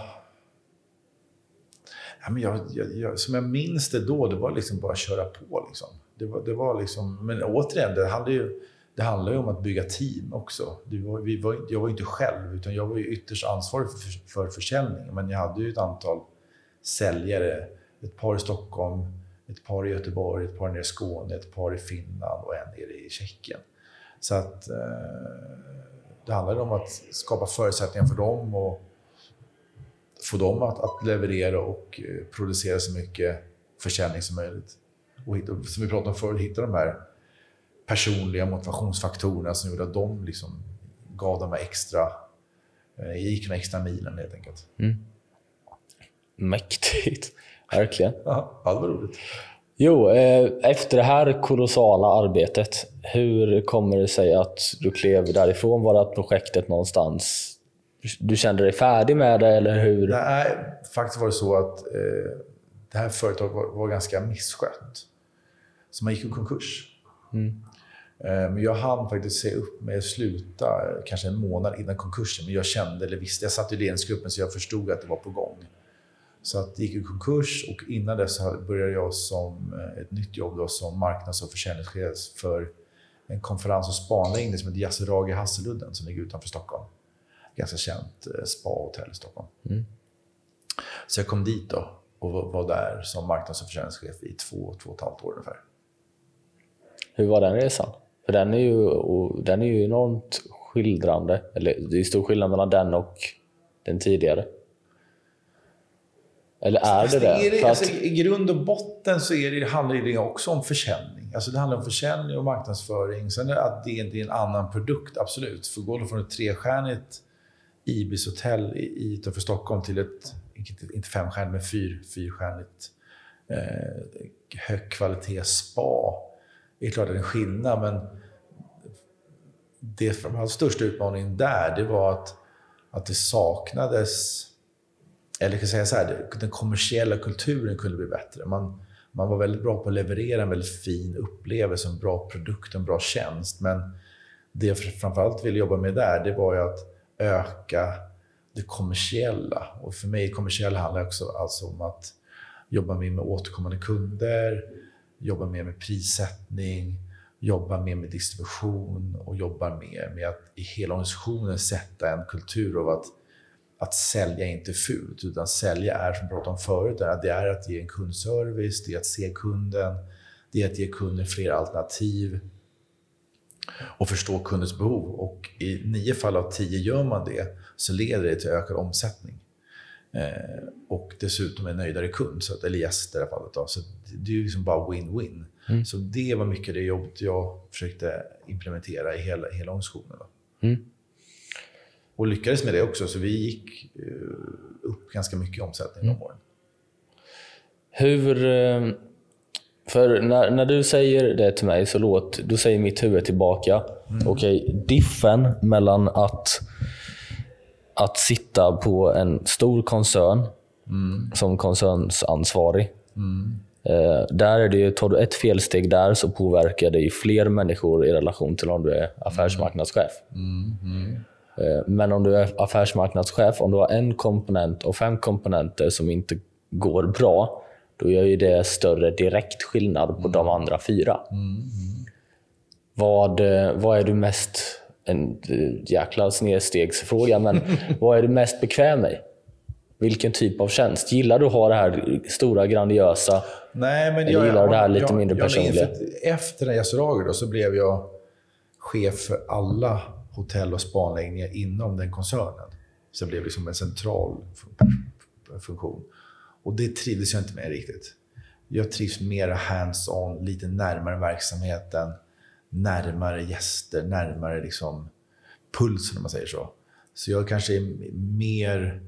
men jag, jag, jag, som jag minns det då, det var liksom bara att köra på. Liksom. Det var, det var liksom, men återigen, det handlar ju, det handlar ju om att bygga team också. Det var, vi var, jag var ju inte själv, utan jag var ju ytterst ansvarig för, för försäljning. Men jag hade ju ett antal säljare. Ett par i Stockholm, ett par i Göteborg, ett par nere i Skåne, ett par i Finland och en nere i Tjeckien. Så att eh, det handlade om att skapa förutsättningar för dem och få dem att, att leverera och eh, producera så mycket försäljning som möjligt. Och hitta, som vi pratade om förut, hitta de här personliga motivationsfaktorerna som gjorde att de liksom gav de här extra, eh, gick den extra milen helt enkelt. Mäktigt. Verkligen. Ja, det var roligt. Jo, eh, efter det här kolossala arbetet, hur kommer det sig att du klev därifrån? Var det att projektet någonstans... Du kände dig färdig med det, eller hur? Nej, faktiskt var det så att eh, det här företaget var, var ganska misskött. Så man gick i konkurs. Eh, men jag hann faktiskt se upp med att sluta kanske en månad innan konkursen. Men jag kände, eller visste, jag satt i ledningsgruppen så jag förstod att det var på gång. Så att det gick i konkurs och innan dess började jag som eh, ett nytt jobb då, som marknads och försäljningschef för en konferens och spanläggning som heter Yasuragi Hasseludden som ligger utanför Stockholm. Ganska känt eh, spa-hotell i Stockholm. Så jag kom dit då och var- där som marknads och försäljningschef i två, två och ett halvt år ungefär. Hur var den resan? För den är ju, den är ju enormt skildrande. Eller det är stor skillnad mellan den och den tidigare. Eller är det det? är det För alltså, att, I grund och botten så är det, handlar det också om försäljning. Alltså det handlar om försäljning och marknadsföring. Sen är det att det det är en annan produkt, absolut. För går du från ett trestjärnigt Ibis-hotell i- utanför Stockholm till ett, inte- femstjärnigt, men fyr, fyrstjärnigt eh, högkvalitetsspa. Det är klart att det är en skillnad, men det framförallt största utmaningen där, det var att, att det saknades eller jag kan säga så här, den kommersiella kulturen kunde bli bättre. Man, man var väldigt bra på att leverera en väldigt fin upplevelse, en bra produkt, en bra tjänst. Men det jag framförallt ville jobba med där, det var ju att öka det kommersiella. Och för mig, kommersiella handlar också alltså om att jobba mer med återkommande kunder, jobba mer med prissättning, jobba mer med distribution och jobba mer med att i hela organisationen sätta en kultur av att att sälja är inte fult, utan sälja är, som vi pratade om förut, det är att ge en kundservice, det är att se kunden, det är att ge kunden fler alternativ och förstå kundens behov. Och i nio fall av tio gör man det, så leder det till ökad omsättning. Eh, och dessutom en nöjdare kund, så att, eller gäst i det här fallet. Då. Så det är ju liksom bara win-win. Så det var mycket det jobbet jag försökte implementera i hela, hela organisationen. Mm. Och lyckades med det också, så vi gick eh, upp ganska mycket i omsättning de åren. hur... För när, när du säger det till mig så låt, då säger mitt huvud tillbaka. Okej, diffen mellan att, att sitta på en stor koncern som koncernsansvarig. Eh, där är det ju, tar du ett felsteg där så påverkar det ju fler människor i relation till om du är affärsmarknadschef. Eh, Men om du är affärsmarknadschef, om du har en komponent och fem komponenter som inte går bra, då gör ju det större direkt skillnad på de andra fyra. Vad, eh, vad är du mest... En eh, jäkla snedstegsfråga, men vad är du mest bekväm med? Vilken typ av tjänst? Gillar du att ha det här stora, grandiösa? Nej, men Eller gillar du det här lite mindre jag, personliga? Jag, efter den Yasuragi då, så blev jag chef för alla hotell och spanläggningar inom den koncernen. Så jag blev liksom en central funktion. Och det trivdes jag inte med riktigt. Jag trivs mer hands-on, lite närmare verksamheten, närmare gäster, närmare liksom pulsen om man säger så. Så jag kanske är mer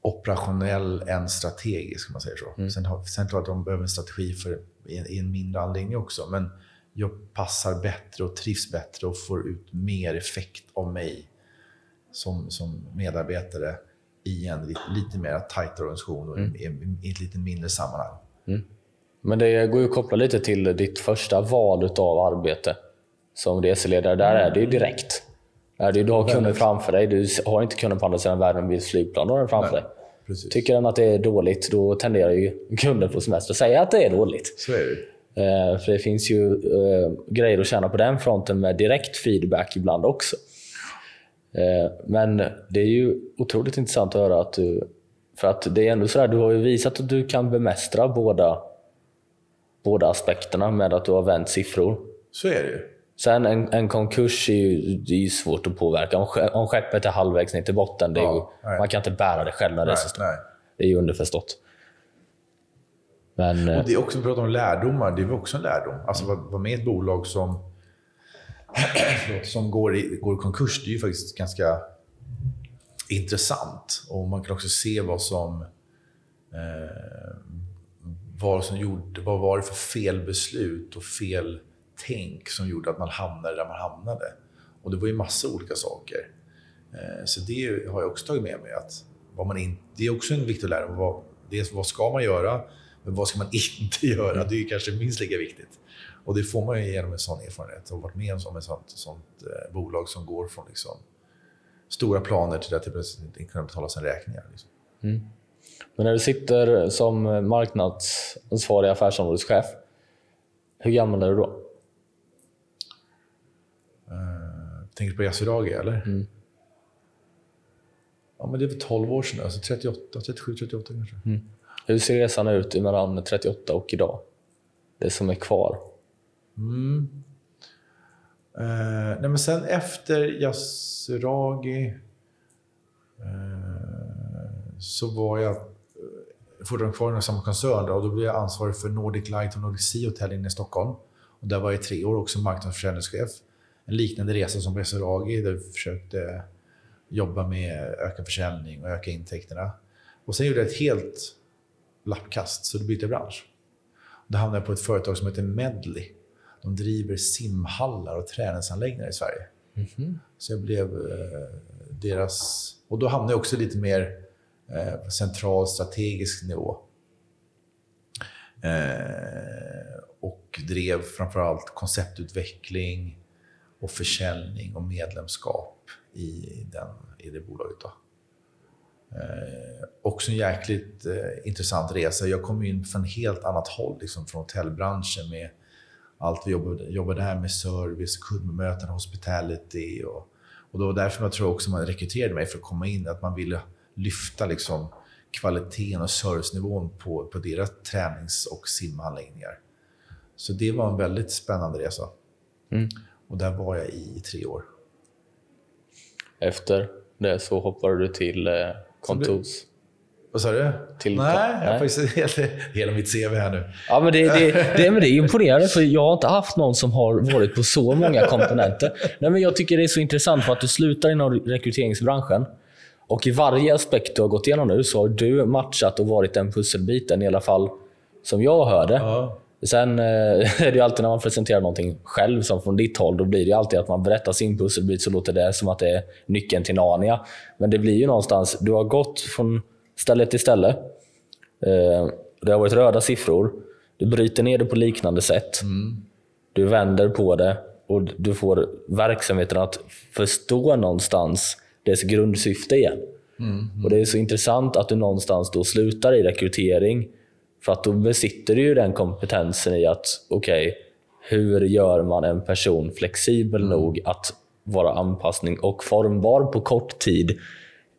operationell än strategisk, om man säger så. Mm. Sen, har, sen att de behöver en strategi för, i, en, i en mindre anläggning också. Men jag passar bättre och trivs bättre och får ut mer effekt av mig som, som medarbetare i en lite, lite mer tajt organisation och mm. i, i, ett lite mindre sammanhang. Mm. Men det går ju att koppla lite till ditt första val av arbete som reseledare. Där är det ju direkt. Du har kunder framför dig. Du har inte kunder på andra sidan världen vid flygplan. Du har den framför Nej, dig. Precis. Tycker den att det är dåligt, då tenderar ju kunden på semester att säga att det är dåligt. Så är det. Eh, för det finns ju eh, grejer att tjäna på den fronten med direkt feedback ibland också. Eh, men det är ju otroligt intressant att höra att du... För att det är ändå så här, du har ju visat att du kan bemästra båda, båda aspekterna med att du har vänt siffror. Så är det ju. Sen en, en konkurs är ju, det är ju svårt att påverka. Om, om skeppet är halvvägs ner till botten, det är ja, ju, man kan inte bära det själv när det är så stort. Det är ju underförstått. Men, och det är också, vi pratar om lärdomar, det är också en lärdom. Alltså vara med i ett bolag som, som går i, går i konkurs, det är ju faktiskt ganska intressant. Och man kan också se vad som, eh, vad som gjorde, vad var det för felbeslut och fel tänk som gjorde att man hamnade där man hamnade. Och det var ju massa olika saker. Eh, så det har jag också tagit med mig. Att vad man in, det är också en viktig lärdom. Vad, dels vad ska man göra, men vad ska man inte göra? Det är kanske minst lika viktigt. Och det får man ju genom en sån erfarenhet och varit med om ett sånt, sånt eh, bolag som går från liksom, stora planer till att plötsligt inte kunna betala sina räkningar. Liksom. Mm. Men när du sitter som marknadsansvarig affärsområdeschef, hur gammal är du då? Tänker du på Yasuragi eller? Mm. Ja, men det är väl 12 år sedan, alltså 38, 37, 38 kanske. Mm. Hur ser resan ut mellan 38 och idag? Det som är kvar? Mm. Eh, nej, men sen efter Yasuragi eh, så var jag eh, fortfarande kvar i samma koncern då, och då blev jag ansvarig för Nordic Light och Nordic Sea Hotel inne i Stockholm. Och där var jag i tre år också marknadsförsäljningschef en liknande resa som på Yasuragi där vi försökte jobba med öka försäljning och öka intäkterna. Och sen gjorde jag ett helt lappkast, så då bytte jag bransch. Då hamnade jag på ett företag som heter Medley. De driver simhallar och träningsanläggningar i Sverige. Mm -hmm. Så jag blev eh, deras... Och då hamnade jag också lite mer eh, på central strategisk nivå. Eh, och drev framförallt konceptutveckling, och försäljning och medlemskap i, den, i det bolaget. Då. Eh, också en jäkligt eh, intressant resa. Jag kom in från helt annat håll, liksom från hotellbranschen med allt vi jobbade, jobbade här med service, kundbemötande, hospitality. Och, och det var därför jag tror också man rekryterade mig för att komma in, att man ville lyfta liksom, kvaliteten och servicenivån på, på deras tränings och simanläggningar. Så det var en väldigt spännande resa. Mm. Och där var jag i tre år. Efter det så hoppade du till eh, Contools. Vad sa du? Till Nej, jag har faktiskt hela, hela mitt CV här nu. Ja, men det, det, det, men det är imponerande, för jag har inte haft någon som har varit på så många komponenter. Nej, men jag tycker det är så intressant för att du slutar inom rekryteringsbranschen. Och i varje aspekt du har gått igenom nu så har du matchat och varit den pusselbiten, i alla fall som jag hörde. Ja. Sen eh, är det ju alltid när man presenterar någonting själv, som från ditt håll, då blir det alltid att man berättar sin pusselbit så låter det som att det är nyckeln till Narnia. Men det blir ju någonstans, du har gått från ställe till ställe. Eh, det har varit röda siffror. Du bryter ner det på liknande sätt. Mm. Du vänder på det och du får verksamheten att förstå någonstans dess grundsyfte igen. Mm. Och Det är så intressant att du någonstans då slutar i rekrytering för att då besitter du ju den kompetensen i att, okej, okay, hur gör man en person flexibel mm. nog att vara anpassning och formbar på kort tid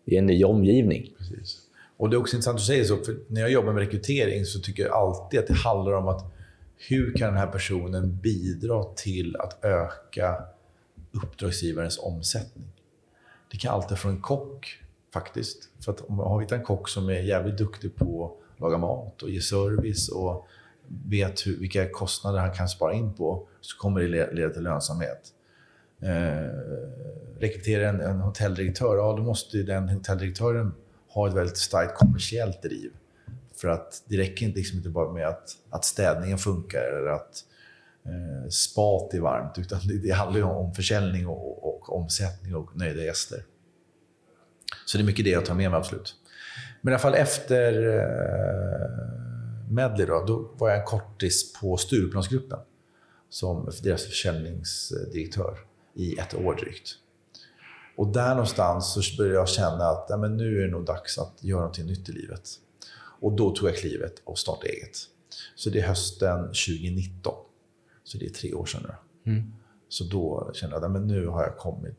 i en ny omgivning? Precis. Och Det är också intressant att säga så, för när jag jobbar med rekrytering så tycker jag alltid att det handlar om att hur kan den här personen bidra till att öka uppdragsgivarens omsättning? Det kan alltid från en kock faktiskt. För att om man hittar hittat en kock som är jävligt duktig på att laga mat och ge service och vet hur, vilka kostnader han kan spara in på så kommer det leda till lönsamhet. Eh, rekrytera en, en hotelldirektör, ja då måste den hotelldirektören ha ett väldigt starkt kommersiellt driv. För att det räcker inte, liksom inte bara med att, att städningen funkar eller att eh, spat är varmt, utan det, det handlar ju om försäljning och, och, och omsättning och nöjda gäster. Så det är mycket det jag tar med mig, absolut. Men i alla fall efter eh, Medley då, då var jag en kortis på Stureplansgruppen som deras försäljningsdirektör i ett år drygt. Och där någonstans så började jag känna att ja, men nu är det nog dags att göra något nytt i livet. Och då tog jag klivet och startade eget. Så det är hösten 2019. Så det är tre år sedan nu. Mm. Så då kände jag att nu har jag kommit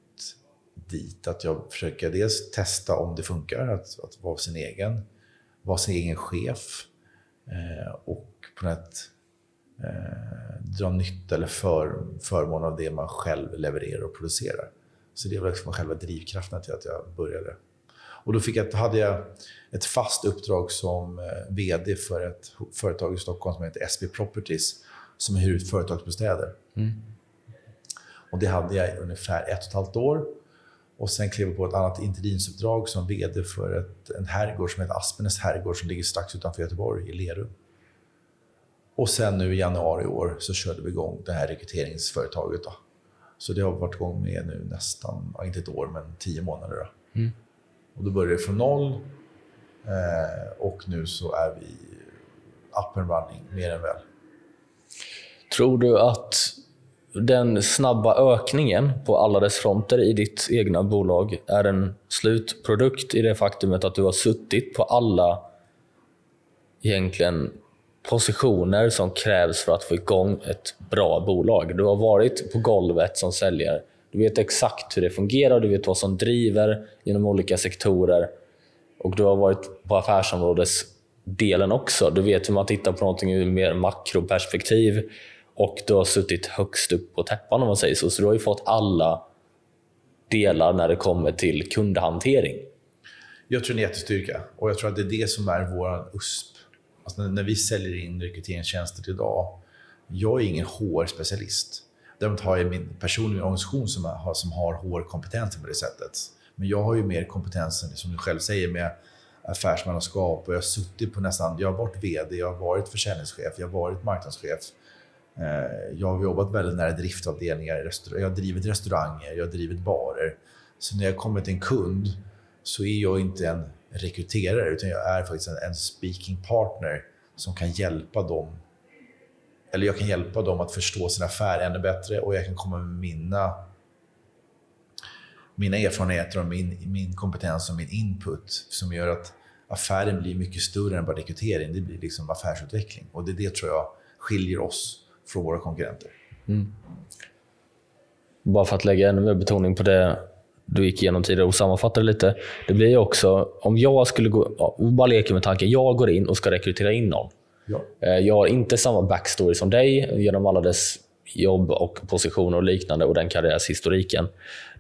dit att jag försöker dels testa om det funkar, att, att vara sin egen, vara sin egen chef eh, och på något eh, dra nytta eller för, förmån av det man själv levererar och producerar. Så det var liksom själva drivkraften till att jag började. Och då fick jag, hade jag ett fast uppdrag som eh, VD för ett företag i Stockholm som heter SB Properties, som hyr ut företagsbostäder. Mm. Och det hade jag i ungefär ett och ett halvt år. Och sen klev jag på ett annat interimsuppdrag som VD för ett, en herrgård som heter Aspenäs herrgård som ligger strax utanför Göteborg, i Lerum. Och sen nu i januari i år så körde vi igång det här rekryteringsföretaget. Då. Så det har varit igång med nu nästan, inte ett år, men tio månader. Då. Mm. Och då började det från noll eh, och nu så är vi up and running, mer än väl. Tror du att den snabba ökningen på alla dess fronter i ditt egna bolag är en slutprodukt i det faktumet att du har suttit på alla egentligen positioner som krävs för att få igång ett bra bolag. Du har varit på golvet som säljare. Du vet exakt hur det fungerar, du vet vad som driver inom olika sektorer och du har varit på affärsområdesdelen också. Du vet hur man tittar på någonting ur mer makroperspektiv och du har suttit högst upp på täppan om man säger så. Så du har ju fått alla delar när det kommer till kundhantering. Jag tror det är en jättestyrka och jag tror att det är det som är vår USP. Alltså när vi säljer in rekryteringstjänster till idag, jag är ingen HR-specialist. Däremot har jag min personliga organisation som har, som har HR-kompetensen på det sättet. Men jag har ju mer kompetensen, som du själv säger, med affärsmannaskap och jag har suttit på nästan, jag har varit VD, jag har varit försäljningschef, jag har varit marknadschef. Eh, jag har jobbat väldigt nära driftavdelningar, jag har drivit restauranger, jag har drivit barer. Så när jag kommer till en kund så är jag inte en rekryterare utan jag är faktiskt en, en speaking partner som kan hjälpa dem eller jag kan hjälpa dem att förstå sin affär ännu bättre och jag kan komma med mina, mina erfarenheter och min, min kompetens och min input som gör att affären blir mycket större än bara rekrytering. Det blir liksom affärsutveckling. Och det, det tror jag skiljer oss från våra konkurrenter. Mm. Bara för att lägga ännu mer betoning på det du gick igenom tidigare och sammanfatta det lite. Det blir också, om jag skulle gå, bara leker med tanken, jag går in och ska rekrytera in någon. Ja. Eh, jag har inte samma backstory som dig genom alla dess jobb och positioner och liknande och den karriärshistoriken.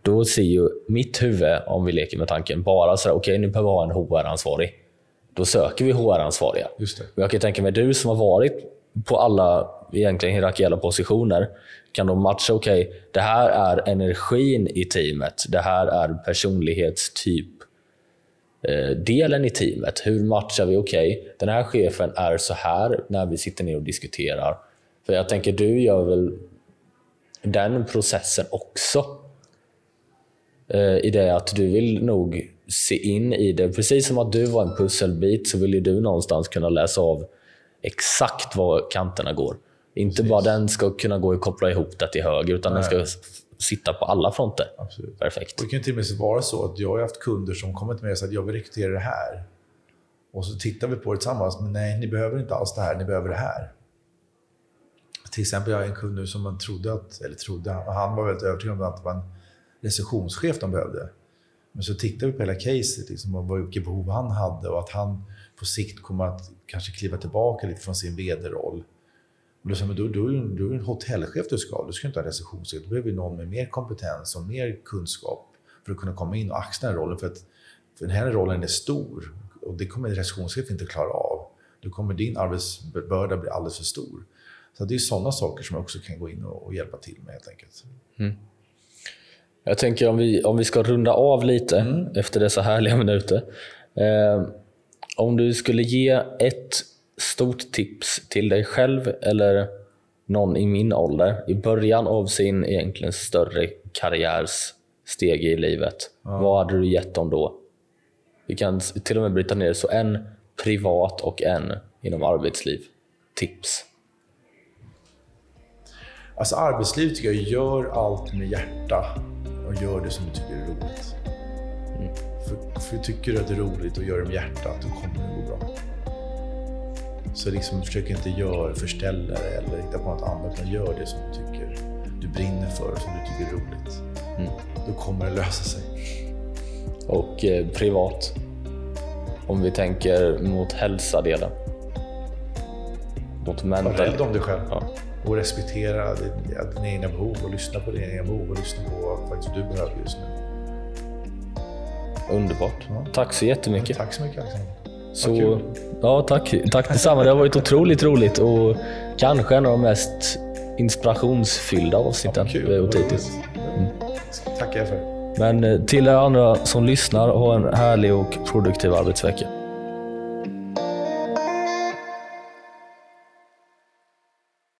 Då ser ju mitt huvud, om vi leker med tanken, bara så okej okay, nu behöver vi ha en HR-ansvarig. Då söker vi HR-ansvariga. Jag kan tänka mig du som har varit på alla egentligen hierarkiella positioner kan de matcha, okej, okay, det här är energin i teamet, det här är personlighetstyp eh, delen i teamet. Hur matchar vi? Okej, okay, den här chefen är så här när vi sitter ner och diskuterar. För jag tänker, du gör väl den processen också? Eh, I det att du vill nog se in i det. Precis som att du var en pusselbit så vill ju du någonstans kunna läsa av exakt var kanterna går. Inte Precis. bara den ska kunna gå och koppla ihop det till höger, utan Nej. den ska sitta på alla fronter. Absolut. Perfekt. Och det kan till och med vara så att jag har haft kunder som kommit till mig och sagt att jag vill rekrytera det här. Och så tittar vi på det tillsammans. Men nej, ni behöver inte alls det här, ni behöver det här. Till exempel, jag har en kund nu som man trodde att, eller trodde, han var väldigt övertygad om att det var en receptionschef de behövde. Men så tittar vi på hela caset, liksom, vilka behov han hade och att han på sikt kommer att kanske kliva tillbaka lite från sin vd-roll. Då sa men då, då, då, då är en hotellchef du ska. Du ska inte ha receptionschef. Du behöver någon med mer kompetens och mer kunskap för att kunna komma in och axla den rollen. För, att, för den här rollen är stor och det kommer en receptionschef inte klara av. Då kommer din arbetsbörda bli alldeles för stor. Så det är sådana saker som jag också kan gå in och, och hjälpa till med helt enkelt. Mm. Jag tänker om vi, om vi ska runda av lite mm. efter dessa härliga minuter. Eh, om du skulle ge ett stort tips till dig själv eller någon i min ålder i början av sin egentligen större karriärssteg i livet. Ja. Vad hade du gett dem då? Vi kan till och med bryta ner det så en privat och en inom arbetsliv. Tips. Alltså arbetsliv tycker jag, gör allt med hjärta och gör det som du tycker är roligt. Mm. För, för tycker du att det är roligt och gör det med hjärtat, då kommer det gå bra. Så liksom, försök inte göra förställare eller hitta på något annat, utan gör det som du tycker du brinner för och som du tycker är roligt. Mm. Då kommer det lösa sig. Och eh, privat? Om vi tänker mot hälsa-delen? Mot mental... Var rädd om dig själv. Ja. Och respektera dina egna behov och lyssna på dina egna behov och lyssna på vad faktiskt du behöver just nu. Underbart. Ja. Tack så jättemycket. Tack så mycket Alexander. Så, ja, tack. Tack detsamma. Det har varit otroligt roligt och kanske en av de mest inspirationsfyllda avsnitten ja, vi har gjort hittills. Mm. Tackar jag för. Men eh, till er andra som lyssnar, ha en härlig och produktiv arbetsvecka.